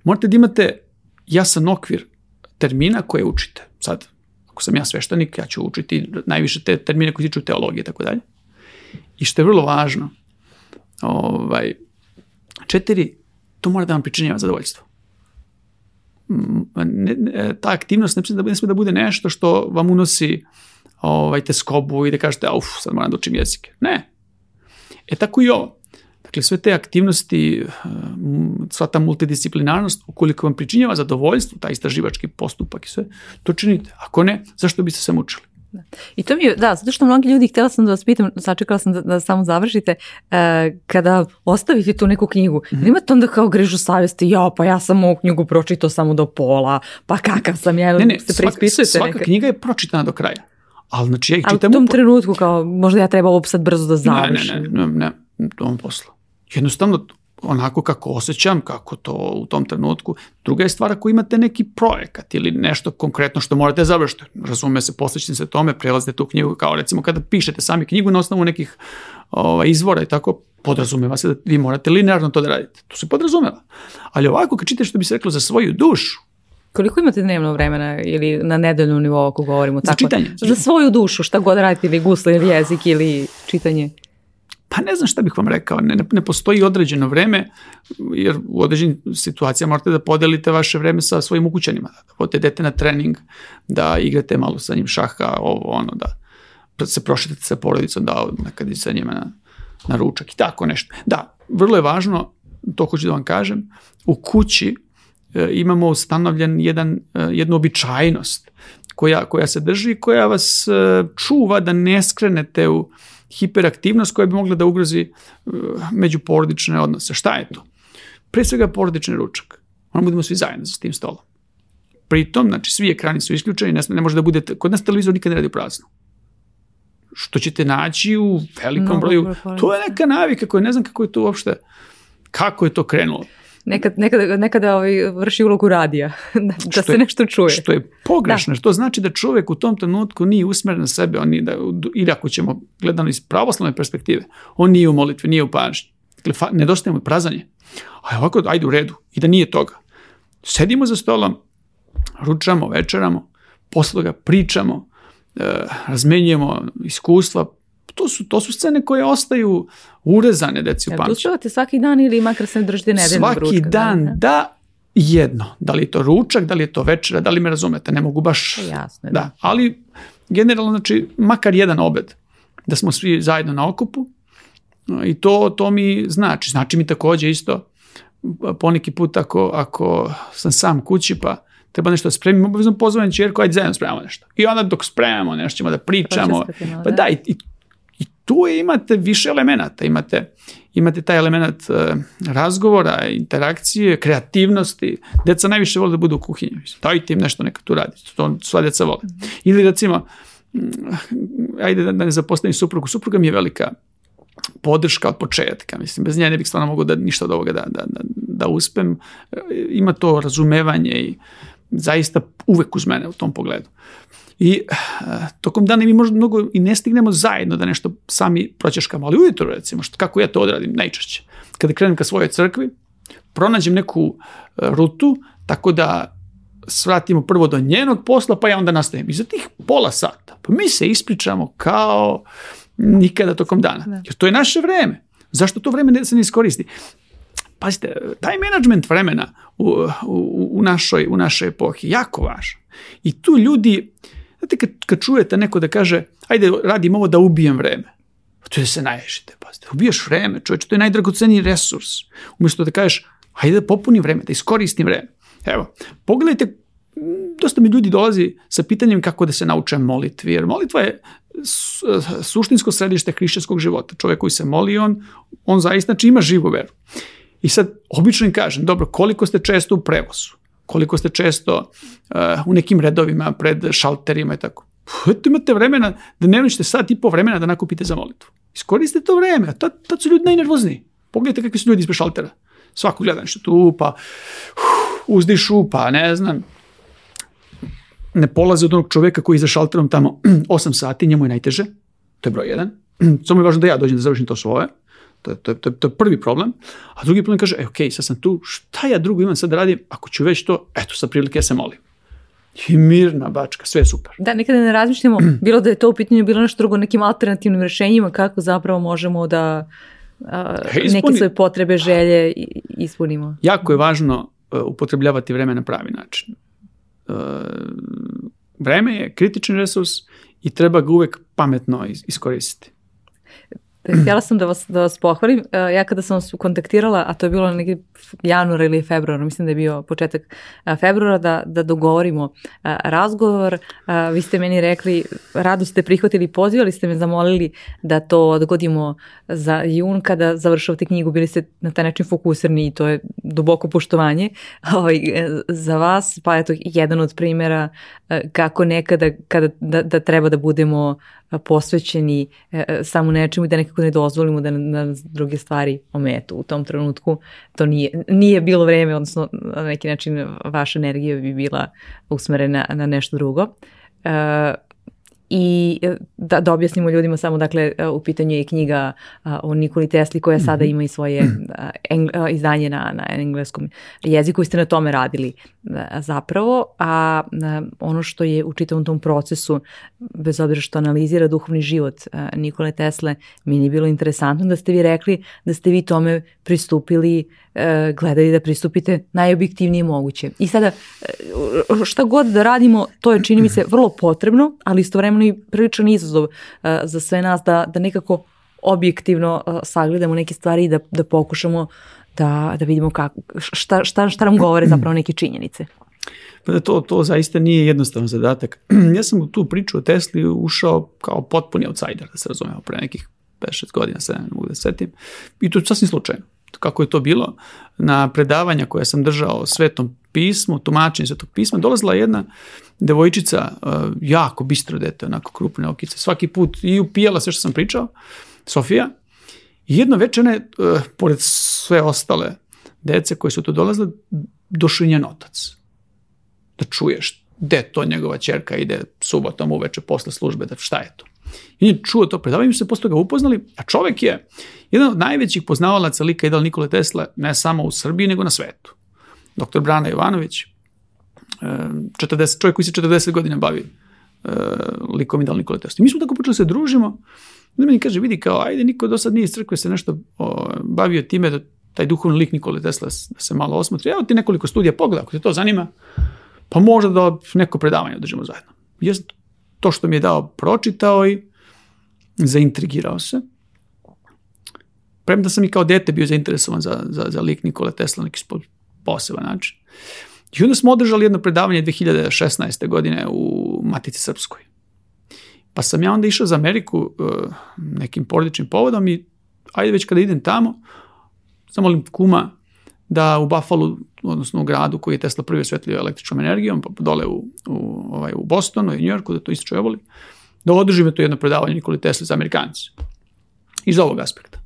Morate da imate jasan okvir termina koje učite. Sad, ako sam ja sveštenik, ja ću učiti najviše te termine koji se tiču teologije i tako dalje. I što je vrlo važno, ovaj, četiri, to mora da vam pričinjava zadovoljstvo. Mm, ne, ne, ta aktivnost ne smije, da, ne smije da bude nešto što vam unosi ovaj, teskobu i da kažete, uf, sad moram da učim jezike. Ne, E tako i ovo. Dakle, sve te aktivnosti, eh, sva ta multidisciplinarnost, ukoliko vam pričinjava zadovoljstvo, taj istraživački postupak i sve, to činite. Ako ne, zašto biste se mučili? Da. I to mi je, da, zato što mnogi ljudi, htjela sam da vas pitam, sačekala sam da, da samo završite, e, kada ostavite tu neku knjigu, mm -hmm. imate onda kao grižu savjesti, ja, pa ja sam ovu knjigu pročitao samo do pola, pa kakav sam ja, ne, ne, se svaka, svaka knjiga je pročitana do kraja. Ali znači ja ih čitam... Ali u tom trenutku kao možda ja treba ovo sad brzo da završim. Ne, ne, ne, ne, tom poslu. Jednostavno onako kako osjećam, kako to u tom trenutku. Druga je stvar ako imate neki projekat ili nešto konkretno što morate da završiti. Razume se, posvećite se tome, prelazite tu knjigu kao recimo kada pišete sami knjigu na osnovu nekih ovaj, izvora i tako, podrazumeva se da vi morate linearno to da radite. To se podrazumeva. Ali ovako kad čitaš što bi se reklo za svoju dušu, Koliko imate dnevno vremena ili na nedeljnom nivou ako govorimo tako? Za čitanje. Za svoju dušu, šta god radite ili gusle ili jezik ili čitanje. Pa ne znam šta bih vam rekao, ne, ne postoji određeno vreme, jer u određenim situacijama morate da podelite vaše vreme sa svojim ukućanima, da vodite dete na trening, da igrate malo sa njim šaha, ovo, ono, da, da se prošetate sa porodicom, da nekad i sa njima na, na ručak i tako nešto. Da, vrlo je važno, to hoću da vam kažem, u kući E, imamo ustanovljen jedan, e, jednu običajnost koja, koja se drži koja vas e, čuva da ne skrenete u hiperaktivnost koja bi mogla da ugrozi međuporodične odnose. Šta je to? Pre svega porodični ručak. Moramo budemo svi zajedno sa tim stolom. Pritom, znači, svi ekrani su isključeni, ne, ne može da budete, kod nas televizor nikad ne radi prazno. Što ćete naći u velikom Mnogo broju. To je neka navika koja ne znam kako je to uopšte, kako je to krenulo nekad, nekada, nekada ovaj vrši ulogu radija, da, da se je, nešto čuje. Što je pogrešno, da. što znači da čovjek u tom trenutku nije usmjeren na sebe, on nije da, ili ako ćemo gledano iz pravoslavne perspektive, on nije u molitvi, nije u pažnji. Dakle, nedostaje mu prazanje. A ovako, ajde u redu, i da nije toga. Sedimo za stolom, ručamo, večeramo, posle toga pričamo, eh, razmenjujemo iskustva, to su, to su scene koje ostaju urezane, deci u pamćenju. Jel svaki dan ili makar se ne držite nedeljnog svaki Svaki da, dan, da, da, jedno. Da li je to ručak, da li je to večera, da li me razumete, ne mogu baš... Pa jasno. Da. da, ali generalno, znači, makar jedan obed, da smo svi zajedno na okupu i to, to mi znači. Znači mi takođe isto poneki put ako, ako sam sam kući pa treba nešto da spremim, obavezno pozovem čerku, ajde zajedno spremamo nešto. I onda dok spremamo nešto ćemo da pričamo. Pa da, pa da. i, i tu imate više elemenata, imate, imate taj element e, razgovora, interakcije, kreativnosti. Deca najviše vole da budu u kuhinji. Dajte im nešto, neka tu radi. To sva deca vole. Ili recimo, mm, ajde da, da ne zapostavim suprugu. Supruga mi je velika podrška od početka. Mislim, bez nje ne bih stvarno mogao da ništa od ovoga da, da, da, da uspem. E, ima to razumevanje i zaista uvek uz mene u tom pogledu. I eh, tokom dana mi možda mnogo i ne stignemo zajedno da nešto sami proćeškamo, ali ujutro recimo, što, kako ja to odradim najčešće. Kada krenem ka svojoj crkvi, pronađem neku eh, rutu, tako da svratimo prvo do njenog posla, pa ja onda nastavim. I za tih pola sata, pa mi se ispričamo kao nikada tokom dana. Da. Jer to je naše vreme. Zašto to vreme se ne iskoristi? Pazite, taj menadžment vremena u, u, u, našoj, u našoj epohi jako važan. I tu ljudi Znate, kad, kad čujete neko da kaže, ajde, radim ovo da ubijem vreme, pa to je da se naješite, pazite. Ubijaš vreme, čovječe, to je najdragoceniji resurs. Umesto da kažeš, ajde da popunim vreme, da iskoristim vreme. Evo, pogledajte, dosta mi ljudi dolazi sa pitanjem kako da se nauče molitvi, jer molitva je suštinsko središte hrišćanskog života. Čovjek koji se moli, on, on zaista znači, ima živu veru. I sad, obično im kažem, dobro, koliko ste često u prevozu? koliko ste često uh, u nekim redovima pred šalterima i tako. Eto imate vremena, dnevno da ćete sat i po vremena da nakupite za molitvu. Iskoriste to vreme, a tad, tad su ljudi najnervozniji. Pogledajte kakvi su ljudi ispred šaltera. Svako gleda nešto tu, pa uzdišu, pa ne znam. Ne polaze od onog čoveka koji je za šalterom tamo 8 sati, njemu je najteže. To je broj 1. Samo je važno da ja dođem da završim to svoje. To je, to, je, to je prvi problem. A drugi problem kaže, e, ok, sad sam tu, šta ja drugo imam sad da radim, ako ću već to, eto, sa prilike se molim. I mirna bačka, sve je super. Da, nekada ne razmišljamo, bilo da je to u pitanju, bilo nešto drugo, nekim alternativnim rešenjima, kako zapravo možemo da a, e, neke svoje potrebe, želje ispunimo. Jako je važno uh, upotrebljavati vreme na pravi način. Uh, vreme je kritičan resurs i treba ga uvek pametno iskoristiti. Htjela sam da vas, da vas pohvalim. E, ja kada sam vas kontaktirala, a to je bilo neki januar ili februar, mislim da je bio početak e, februara, da, da dogovorimo e, razgovor. Vi ste meni rekli, rado ste prihvatili poziv, ali ste me zamolili da to odgodimo za jun kada završavate knjigu. Bili ste na taj način fokusirni i to je duboko poštovanje ovaj, za vas. Pa je to jedan od primera kako nekada kada, da, da treba da budemo posvećeni samo nečemu i da nekako trenutku ne dozvolimo da nas druge stvari ometu. U tom trenutku to nije, nije bilo vreme, odnosno na neki način vaša energija bi bila usmerena na nešto drugo. Uh, I e, da, da objasnimo ljudima samo, dakle, e, u pitanju je knjiga a, o Nikoli Tesli koja mm -hmm. sada mhm. ima i svoje a, eng, a, izdanje na, na engleskom jeziku i ste na tome radili a, zapravo, a, a ono što je u čitavom tom procesu, bez obzira što analizira duhovni život a, Nikole Tesle, mi je bilo interesantno da ste vi rekli da ste vi tome pristupili E, gledali da pristupite najobjektivnije moguće. I sada e, šta god da radimo, to je čini mi se vrlo potrebno, ali istovremeno i priličan izazov e, za sve nas da, da nekako objektivno sagledamo neke stvari i da, da pokušamo da, da vidimo kako, šta, šta, šta nam govore zapravo neke činjenice. Pa da to, to zaista nije jednostavan zadatak. ja sam u tu priču o Tesli ušao kao potpuni outsider, da se razumemo, pre nekih 5-6 godina, 7, ne mogu da setim. I to sasvim slučajno kako je to bilo, na predavanja koje sam držao o svetom pismu, tumačenju svetog pisma, dolazila jedna devojčica, e, jako bistro dete, onako krupne okice, svaki put i upijala sve što sam pričao, Sofija, i jedno večer ne, e, pored sve ostale dece koje su tu dolazile, došao njen otac. Da čuješ gde to njegova čerka ide subotom uveče posle službe, da šta je to. I on je čuo to predavanje, mi se posle toga upoznali, a čovek je jedan od najvećih poznavalaca lika Idal Nikole Tesla, ne samo u Srbiji, nego na svetu. Doktor Brana Jovanović, 40, eh, čovjek koji se 40 godina bavi eh, likom Idal Nikole Tesla. I mi smo tako počeli da se družimo, onda meni kaže, vidi kao, ajde, niko do sad nije iz crkve se nešto o, bavio time da taj duhovni lik Nikole Tesla da se malo osmotri. Evo ti nekoliko studija, pogledaj, ako te to zanima, pa možda da neko predavanje održimo zajedno. Ja sam to što mi je dao pročitao i zaintrigirao se. Premda sam i kao dete bio zainteresovan za, za, za lik Nikola Tesla neki poseban način. I onda smo održali jedno predavanje 2016. godine u Matici Srpskoj. Pa sam ja onda išao za Ameriku e, nekim porodičnim povodom i ajde već kada idem tamo, zamolim kuma da u Buffalo, odnosno u gradu koji je Tesla prvi osvetlio električnom energijom, pa dole u, u, ovaj, u Bostonu i New Yorku, da to isto čovjevoli, da održimo to jedno predavanje Nikoli Tesla za Amerikanci. Iz ovog aspekta.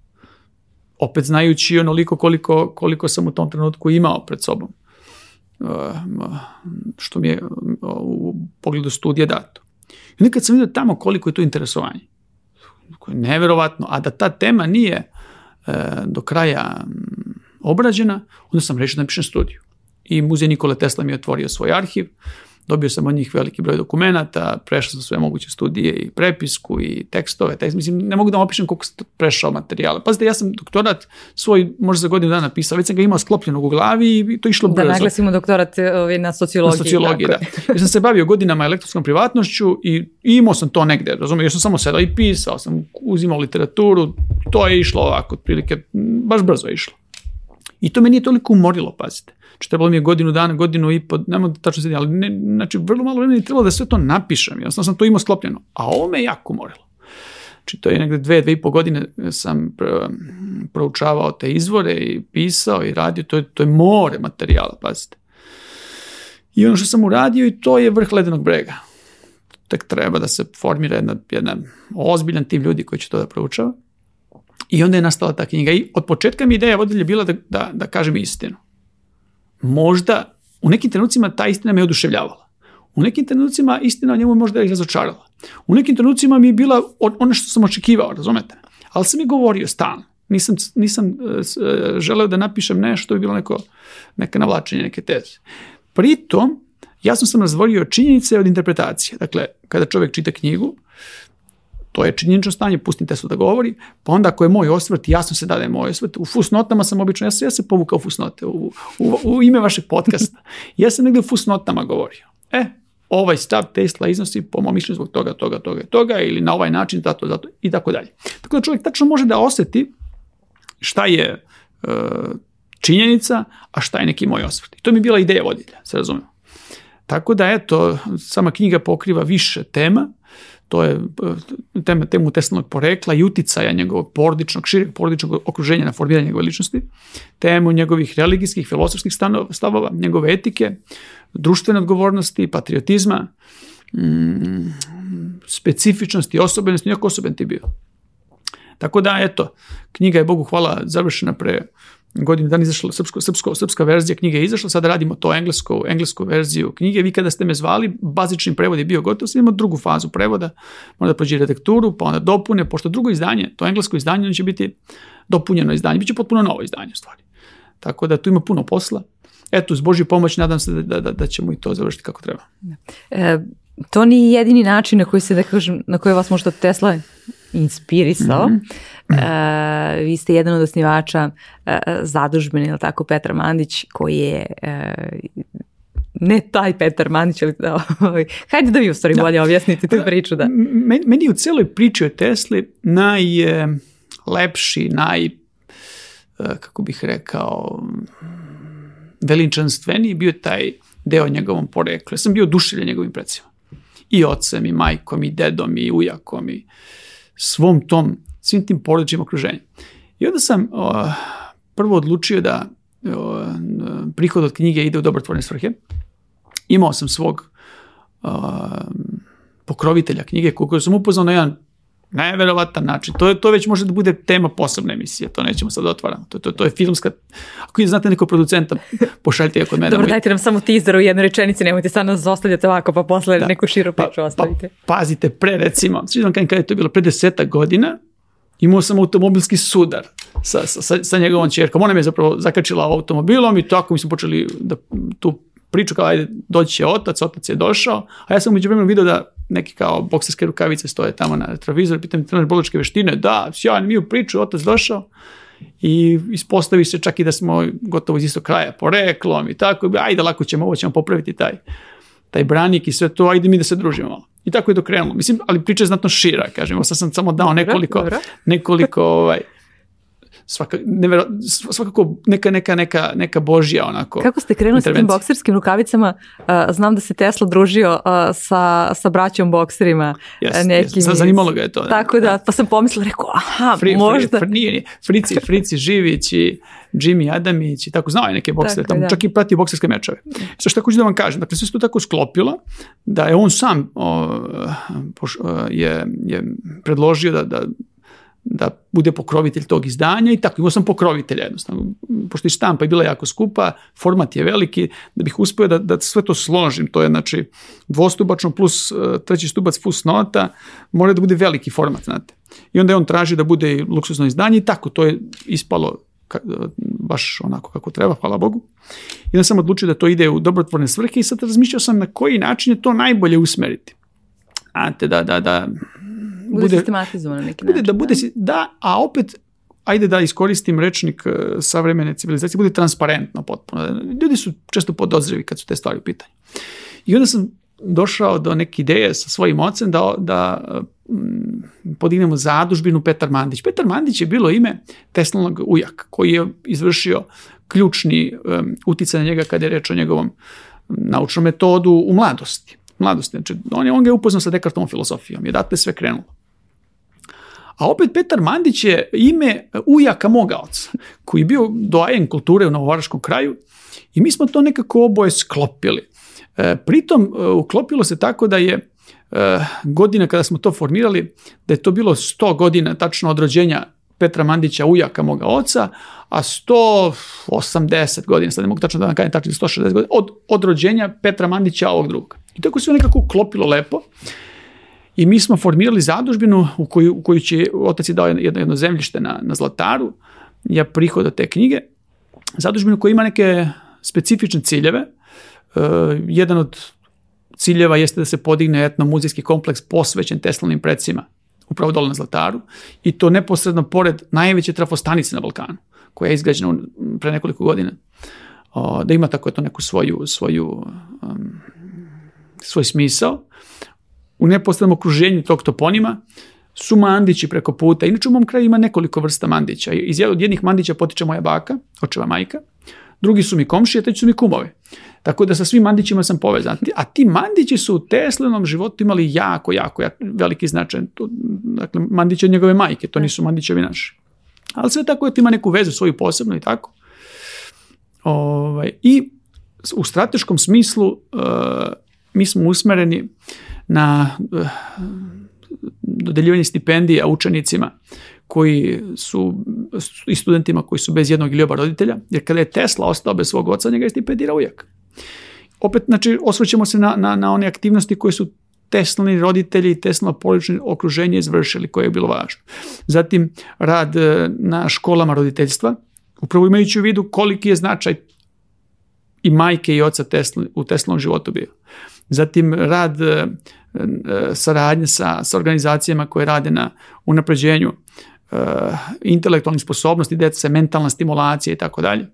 Opet znajući onoliko koliko, koliko sam u tom trenutku imao pred sobom. Što mi je u pogledu studije dato. I onda kad sam vidio tamo koliko je to interesovanje. Neverovatno. A da ta tema nije eh, do kraja obrađena, onda sam rešio da napišem studiju. I muzej Nikola Tesla mi je otvorio svoj arhiv, dobio sam od njih veliki broj dokumenata, prešao sam sve moguće studije i prepisku i tekstove, tekst, mislim, ne mogu da vam opišem koliko sam prešao materijala. Pazite, ja sam doktorat svoj možda za godinu dana napisao, već sam ga imao sklopljenog u glavi i to išlo da brzo. Da naglasimo doktorat ovaj, na sociologiji. Na sociologiji, tako. da. Jer sam se bavio godinama elektronskom privatnošću i, i imao sam to negde, razumiješ, ja sam samo sedao i pisao sam, uzimao literaturu, to je išlo ovako, otprilike, baš brzo je išlo. I to me nije toliko umorilo, pazite. Znači, trebalo mi je godinu dana, godinu i po, nemam da tačno sedi, ali ne, znači, vrlo malo vremena je trebalo da sve to napišem. Ja sam sam to imao sklopljeno. A ovo me jako umorilo. Znači, to je negde dve, dve i po godine sam proučavao te izvore i pisao i radio. To je, to je more materijala, pazite. I ono što sam uradio i to je vrh ledenog brega. Tek treba da se formira jedna, jedan ozbiljan tim ljudi koji će to da proučava. I onda je nastala ta knjiga. I od početka mi ideja vodilja bila da, da, da kažem istinu. Možda u nekim trenucima ta istina me oduševljavala. U nekim trenucima istina o njemu možda je razočarala. U nekim trenucima mi je bila ono što sam očekivao, razumete? Ali sam i govorio stalno. Nisam, nisam uh, želeo da napišem nešto bi bilo neko, neka navlačenje, neke teze. Pritom, jasno sam razvorio činjenice od interpretacije. Dakle, kada čovek čita knjigu, To je činjenično stanje, pustim Teslu da govori, pa onda ako je moj osvrt, jasno se da je moj osvrt. U fusnotama sam obično, ja, sam, ja se povukao u fusnote, u, u, u ime vašeg podcasta. Ja sam negde u fusnotama govorio. E, ovaj stav Tesla iznosi po mom mišlju zbog toga, toga, toga, toga ili na ovaj način, zato, zato i tako dalje. Tako da čovjek tačno može da oseti šta je e, činjenica, a šta je neki moj osvrt. I to mi je bila ideja vodilja, se razumemo. Tako da, eto, sama knjiga pokriva više tema, to je eh, tema temu tesnog porekla i uticaja njegovog porodičnog, šireg porodičnog okruženja na formiranje njegove ličnosti, temu njegovih religijskih, filosofskih stavova, njegove etike, društvene odgovornosti, patriotizma, mm, specifičnosti i osobenosti, nekako osoben ti bio. Tako da, eto, knjiga je, Bogu hvala, završena pre godinu dana izašla srpsko, srpsko, srpska verzija knjige je izašla, sada radimo to englesko, englesku verziju knjige. Vi kada ste me zvali, bazični prevod je bio gotov, sad imamo drugu fazu prevoda, mora da prođe redakturu, pa onda dopune, pošto drugo izdanje, to englesko izdanje, će biti dopunjeno izdanje, biće potpuno novo izdanje stvari. Tako da tu ima puno posla. Eto, uz Božju pomoć nadam se da, da, da, da ćemo i to završiti kako treba. Da. E, to nije jedini način na koji se, da kažem, na koji vas možda Tesla inspirisao. Mm -hmm. uh, vi ste jedan od osnivača uh, eh, zadužbene, ili tako, Petra Mandić, koji je uh, ne taj Petar Mandić, ali da, ovaj, hajde da vi u stvari da. bolje objasnite tu priču. Da. Meni, u celoj priči o Tesli najlepši, naj, kako bih rekao, veličanstveniji bio taj deo njegovom poreklu. Ja sam bio oduševljen njegovim predsima. I ocem, i majkom, i dedom, i ujakom, i svom tom, svim tim porodičnim okruženjem. I onda sam o, prvo odlučio da o, prihod od knjige ide u dobrotvorne svrhe. Imao sam svog o, pokrovitelja knjige koju sam upoznao na jedan Najverovatan način. To, je, to već može da bude tema posebne emisije, to nećemo sad da otvaramo. To, to, to je filmska... Ako znate neko producenta, pošaljite ga kod mene. Dobro, dajte nam samo teaser u jednoj rečenici, nemojte sad nas ostavljati ovako, pa posle da. neku širu pa, priču pa ostavite. Pa, pazite, pre recimo, svi vam kada je to bilo, pre deseta godina, imao sam automobilski sudar sa, sa, sa njegovom čerkom. Ona me zapravo zakačila automobilom i tako mi smo počeli da tu priču kao ajde doći će otac, otac je došao, a ja sam umeđu vremenu video da neki kao bokserske rukavice stoje tamo na retrovizoru, pitam trener boličke veštine, da, sjajan mi u priču, otac došao i ispostavi se čak i da smo gotovo iz istog kraja poreklom i tako, ajde lako ćemo, ovo ćemo popraviti taj, taj branik i sve to, ajde mi da se družimo I tako je dokrenulo. Mislim, ali priča je znatno šira, kažem. Sad sam samo dao nekoliko, nekoliko ovaj, svaka, nevjero, svakako neka, neka, neka, neka božja onako. Kako ste krenuli sa tim bokserskim rukavicama? znam da se Tesla družio sa, sa braćom bokserima. Yes, nekim yes. Zanimalo ga je to. Ne? Da. Tako da, pa sam pomislila, rekao, aha, free, možda. Free, nije, nije. Frici, Frici Živić i Jimmy Adamić i tako, znao je neke boksere, tamo, da. čak i prati bokserske mečeve. Da. Sa što hoću da vam kažem, dakle sve se to tako sklopilo da je on sam o, poš, o, je, je predložio da, da da bude pokrovitelj tog izdanja i tako, imao sam pokrovitelja jednostavno, pošto i štampa je bila jako skupa, format je veliki, da bih uspio da, da sve to složim, to je znači dvostubačno plus e, treći stubac plus nota, mora da bude veliki format, znate. I onda je on traži da bude i luksuzno izdanje i tako, to je ispalo e, baš onako kako treba, hvala Bogu. I onda sam odlučio da to ide u dobrotvorne svrhe i sad razmišljao sam na koji način je to najbolje usmeriti. Znate, da, da, da, bude, sistematizovano neki bude, da način, da, bude, da? a opet ajde da iskoristim rečnik e, savremene civilizacije, bude transparentno potpuno. Ljudi su često podozrivi kad su te stvari u pitanju. I onda sam došao do neke ideje sa svojim ocem da, da podignemo zadužbinu Petar Mandić. Petar Mandić je bilo ime Teslinog ujaka koji je izvršio ključni um, uticaj na njega kada je reč o njegovom naučnom metodu u mladosti. Mladosti, znači on, je, on ga je upoznao sa Dekartovom filozofijom i odatle sve krenulo. A opet Petar Mandić je ime ujaka moga oca, koji je bio doajen kulture u Novovaraškom kraju i mi smo to nekako oboje sklopili. E, pritom, e, uklopilo se tako da je e, godina kada smo to formirali, da je to bilo 100 godina tačno od rođenja Petra Mandića, ujaka moga oca, a 180 godina, sad ne mogu tačno da vam kažem, tačno 160 godina, od, od rođenja Petra Mandića ovog drugog. I tako se nekako uklopilo lepo i mi smo formirali zadužbinu u koju, u koju će, otac je dao jedno, jedno zemljište na, na Zlataru, ja prihoda te knjige, zadužbinu koja ima neke specifične ciljeve, uh, jedan od ciljeva jeste da se podigne etnomuzijski kompleks posvećen Teslanim predsima, upravo dole na Zlataru, i to neposredno pored najveće trafostanice na Balkanu, koja je izgrađena pre nekoliko godina. O, da ima tako to neku svoju, svoju um, svoj smisao u neposlednom okruženju tog toponima su mandići preko puta. Inače u mom kraju ima nekoliko vrsta mandića. Iz od jednih mandića potiče moja baka, očeva majka, drugi su mi komšije, treći su mi kumovi. Tako da sa svim mandićima sam povezan. A ti mandići su u Teslinom životu imali jako, jako, jako veliki značaj. To, dakle, mandiće njegove majke, to nisu mandićevi naši. Ali sve tako je, ima neku vezu svoju posebnu i tako. Ovaj, I u strateškom smislu uh, mi smo usmereni na eh, dodeljivanje stipendija učenicima koji su i studentima koji su bez jednog ili oba roditelja, jer kada je Tesla ostao bez svog oca, njega je stipendirao ujak. Opet, znači, osvrćemo se na, na, na one aktivnosti koje su Teslani roditelji i Teslano polično okruženje izvršili, koje je bilo važno. Zatim, rad eh, na školama roditeljstva, upravo imajući u vidu koliki je značaj i majke i oca Tesla, u Teslanom životu bio. Zatim, rad eh, E, saradnje sa, sa organizacijama koje rade na unapređenju e, intelektualnih sposobnosti dece, mentalna stimulacija i tako dalje.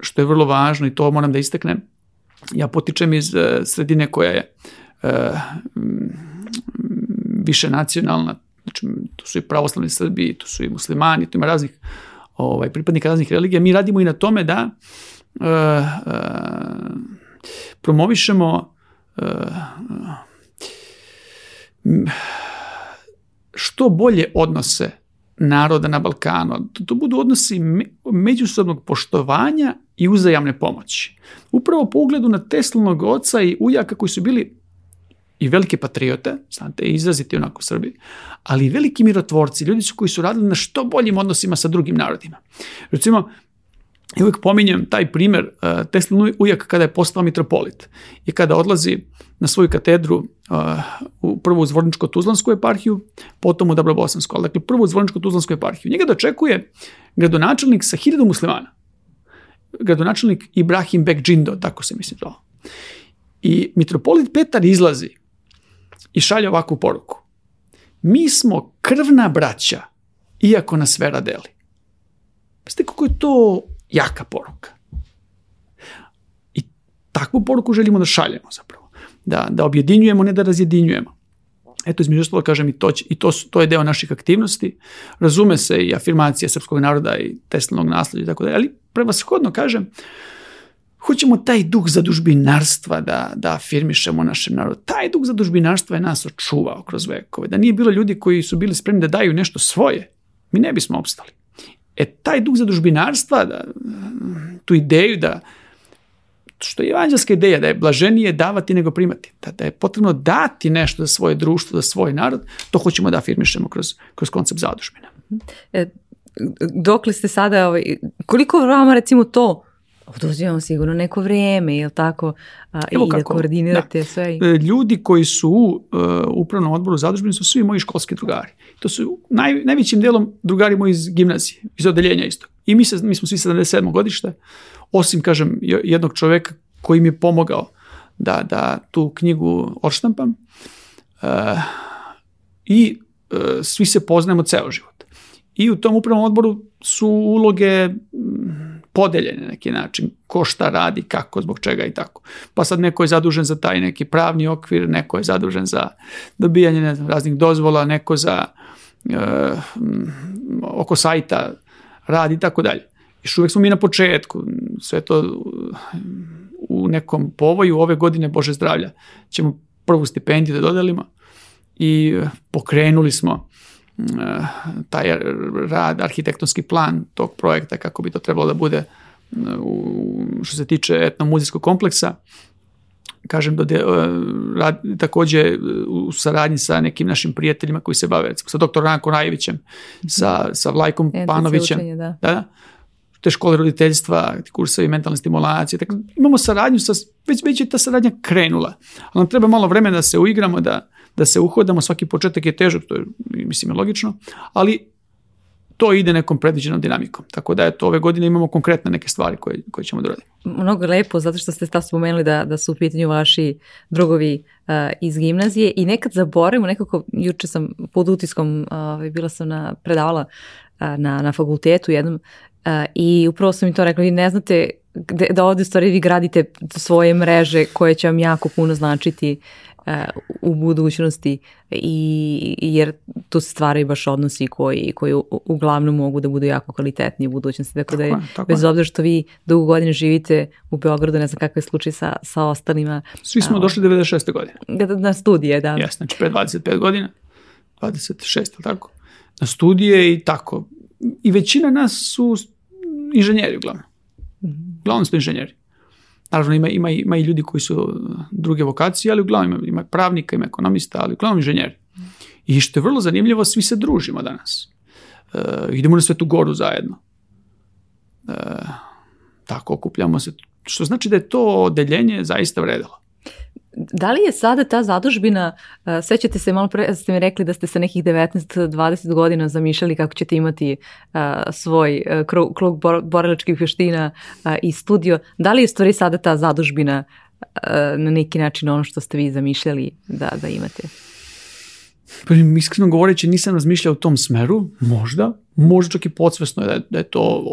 Što je vrlo važno i to moram da isteknem. Ja potičem iz e, sredine koja je e, više nacionalna, znači tu su i pravoslavni Srbi, tu su i muslimani, tu ima raznih ovaj, pripadnika raznih religija. Mi radimo i na tome da uh, e, promovišemo što bolje odnose naroda na Balkanu. To budu odnosi međusobnog poštovanja i uzajamne pomoći. Upravo po ugledu na Teslinog oca i ujaka koji su bili i velike patriote, znate, izraziti onako Srbi, ali i veliki mirotvorci, ljudi su koji su radili na što boljim odnosima sa drugim narodima. Recimo, I uvijek pominjem taj primer e, Teslin ujak kada je postao mitropolit i kada odlazi na svoju katedru e, u prvu zvorničko tuzlansku eparhiju, potom u Dabrobosansku, ali dakle prvu zvorničko tuzlansku eparhiju. Njega dočekuje gradonačelnik sa hiljadu muslimana. Gradonačelnik Ibrahim Bekđindo, tako se mislim to. I mitropolit Petar izlazi i šalje ovakvu poruku. Mi smo krvna braća, iako nas vera deli. Pazite kako je to jaka poruka. I takvu poruku želimo da šaljemo zapravo. Da, da objedinjujemo, ne da razjedinjujemo. Eto, između ostalo kažem i to, i to, to je deo naših aktivnosti. Razume se i afirmacija srpskog naroda i teslinog nasledja i tako dalje, ali prevashodno kažem, hoćemo taj duh zadužbinarstva da, da afirmišemo našem narodu. Taj duh zadužbinarstva je nas očuvao kroz vekove. Da nije bilo ljudi koji su bili spremni da daju nešto svoje, mi ne bismo opstali. E, taj duh zadužbinarstva, da, tu ideju da, što je evanđelska ideja, da je blaženije davati nego primati, da, da je potrebno dati nešto za svoje društvo, za svoj narod, to hoćemo da afirmišemo kroz, kroz koncept zadužbina. Mhm. E, dokle ste sada, ovaj, koliko vama recimo to oduzio vam sigurno neko vrijeme, jel tako, a, i da kako. da koordinirate da. sve. E, ljudi koji su e, u upravnom odboru zadružbeni su svi moji školski drugari. To su naj, najvećim delom drugari moji iz gimnazije, iz odeljenja isto. I mi, se, mi smo svi 77. godište, osim, kažem, jednog čoveka koji mi je pomogao da, da tu knjigu odštampam. E, I e, svi se poznajemo ceo život. I u tom upravnom odboru su uloge podeljene na neki način, ko šta radi, kako, zbog čega i tako. Pa sad neko je zadužen za taj neki pravni okvir, neko je zadužen za dobijanje ne znam, raznih dozvola, neko za e, mm, oko sajta radi i tako dalje. Još uvek smo mi na početku, sve to u nekom povoju ove godine, Bože zdravlja, ćemo prvu stipendiju da dodelimo i pokrenuli smo taj rad, arhitektonski plan tog projekta, kako bi to trebalo da bude u, što se tiče etnomuzijskog kompleksa. Kažem, dode, e, rad, takođe e, u saradnji sa nekim našim prijateljima koji se bave, recimo, sa doktorom Ranko Rajevićem, sa, sa Vlajkom e, Panovićem. Učenje, da. da. da te škole roditeljstva, kursevi mentalne stimulacije. Tako, imamo saradnju, sa, već, već je ta saradnja krenula. Ali nam treba malo vremena da se uigramo, da, da se uhodamo, svaki početak je težak, to je, mislim, je logično, ali to ide nekom predviđenom dinamikom. Tako da, eto, ove godine imamo konkretne neke stvari koje, koje ćemo da radimo. Mnogo lepo, zato što ste sta spomenuli da, da su u pitanju vaši drugovi uh, iz gimnazije i nekad zaboravimo, nekako, juče sam pod utiskom, uh, bila sam na, predavala uh, na, na fakultetu jednom uh, i upravo sam mi to rekla, vi ne znate gde, da ovde stvari vi gradite svoje mreže koje će vam jako puno značiti u budućnosti i jer tu se stvaraju baš odnosi koji, koji uglavnom mogu da budu jako kvalitetni u budućnosti. Dakle, tako da je, tako bez obzira što vi dugo godine živite u Beogradu, ne znam kakav je slučaj sa, sa ostalima. Svi smo a, došli 96. godine. Da, da Na studije, da. Jasno, znači pre 25 godina, 26, ili tako? Na studije i tako. I većina nas su inženjeri uglavnom. Mhm. Uglavnom su inženjeri. Naravno, ima, ima, ima i ljudi koji su druge vokacije, ali uglavnom ima, ima pravnika, ima ekonomista, ali uglavnom inženjer. I što je vrlo zanimljivo, svi se družimo danas. Uh, idemo na Svetu Goru zajedno. Uh, tako okupljamo se. Što znači da je to odeljenje zaista vredilo. Da li je sada ta zadužbina, e, sećate se malo pre, ste mi rekli da ste sa nekih 19-20 godina zamišljali kako ćete imati uh, svoj uh, krug, borilačkih veština uh, i studio, da li je u stvari sada ta zadužbina uh, na neki način ono što ste vi zamišljali da, da imate? Pa, iskreno govoreći nisam razmišljao u tom smeru, možda, možda čak i podsvesno je da, da je to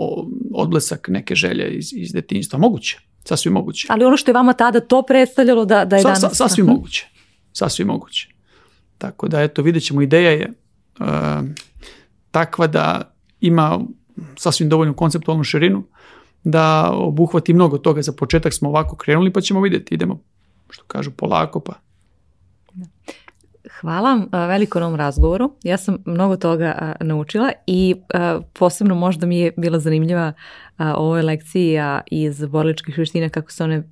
odlesak neke želje iz, iz detinjstva, moguće, Sasvim moguće. Ali ono što je vama tada to predstavljalo da, da je sa, danas... Sa, sasvim moguće. Sasvim moguće. Tako da, eto, vidjet ćemo, ideja je uh, takva da ima sasvim dovoljnu konceptualnu širinu da obuhvati mnogo toga. Za početak smo ovako krenuli pa ćemo vidjeti. Idemo, što kažu, polako pa... Da. Hvala e, veliko na ovom razgovoru. Ja sam mnogo toga e, naučila i e, posebno možda mi je bila zanimljiva ovoj lekciji iz borličkih vještina kako se one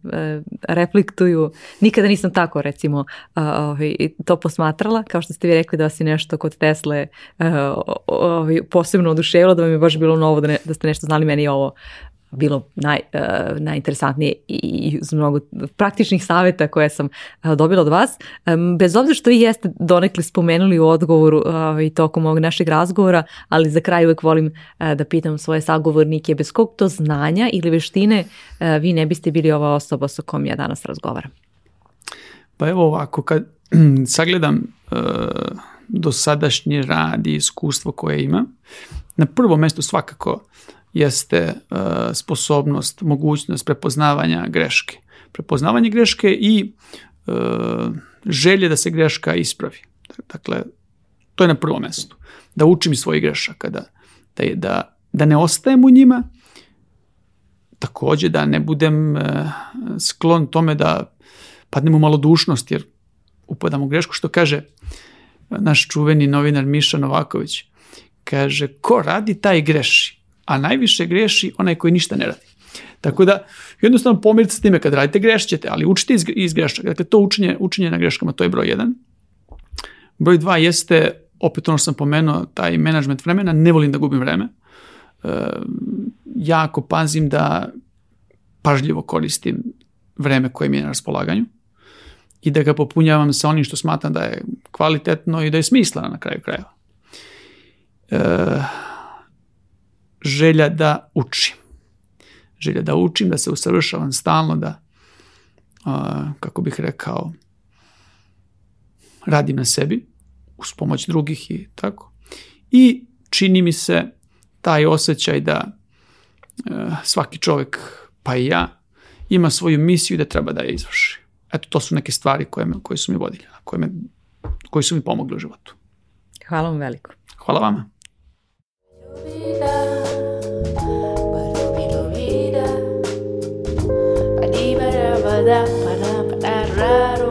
reflektuju. Nikada nisam tako recimo ovaj, to posmatrala, kao što ste vi rekli da vas je nešto kod Tesle ovaj, posebno oduševilo, da vam je baš bilo novo da, ne, da ste nešto znali meni ovo bilo naj, uh, najinteresantnije i uz mnogo praktičnih saveta koje sam uh, dobila od vas. Um, bez obzira što i jeste donekle spomenuli u odgovoru uh, i tokom ovog našeg razgovora, ali za kraj uvek volim uh, da pitam svoje sagovornike bez kog to znanja ili veštine uh, vi ne biste bili ova osoba sa kom ja danas razgovaram. Pa evo ovako, kad sagledam uh, dosadašnji rad i iskustvo koje ima, na prvo mesto svakako uh, jeste e, sposobnost, mogućnost prepoznavanja greške. Prepoznavanje greške i e, želje da se greška ispravi. Dakle, to je na prvom mjestu. Da učim iz svojih grešaka, da, da, da, da ne ostajem u njima, takođe da ne budem e, sklon tome da padnem u malodušnost jer upadam u grešku, što kaže naš čuveni novinar Miša Novaković. Kaže, ko radi, taj greši a najviše greši onaj koji ništa ne radi. Tako da, jednostavno pomirite se s time, kad radite grešćete, ali učite iz, iz grešaka. Dakle, to učenje, učenje na greškama, to je broj jedan. Broj dva jeste, opet ono što sam pomenuo, taj menadžment vremena, ne volim da gubim vreme. E, jako pazim da pažljivo koristim vreme koje mi je na raspolaganju i da ga popunjavam sa onim što smatram da je kvalitetno i da je smisleno na kraju krajeva. E, želja da učim. Želja da učim, da se usavršavam stalno, da, a, kako bih rekao, radim na sebi, uz pomoć drugih i tako. I čini mi se taj osjećaj da a, e, svaki čovek, pa i ja, ima svoju misiju da treba da je izvrši. Eto, to su neke stvari koje, me, koje su mi vodilje, koje, me, koje su mi pomogli u životu. Hvala vam veliko. Hvala vama. Raro.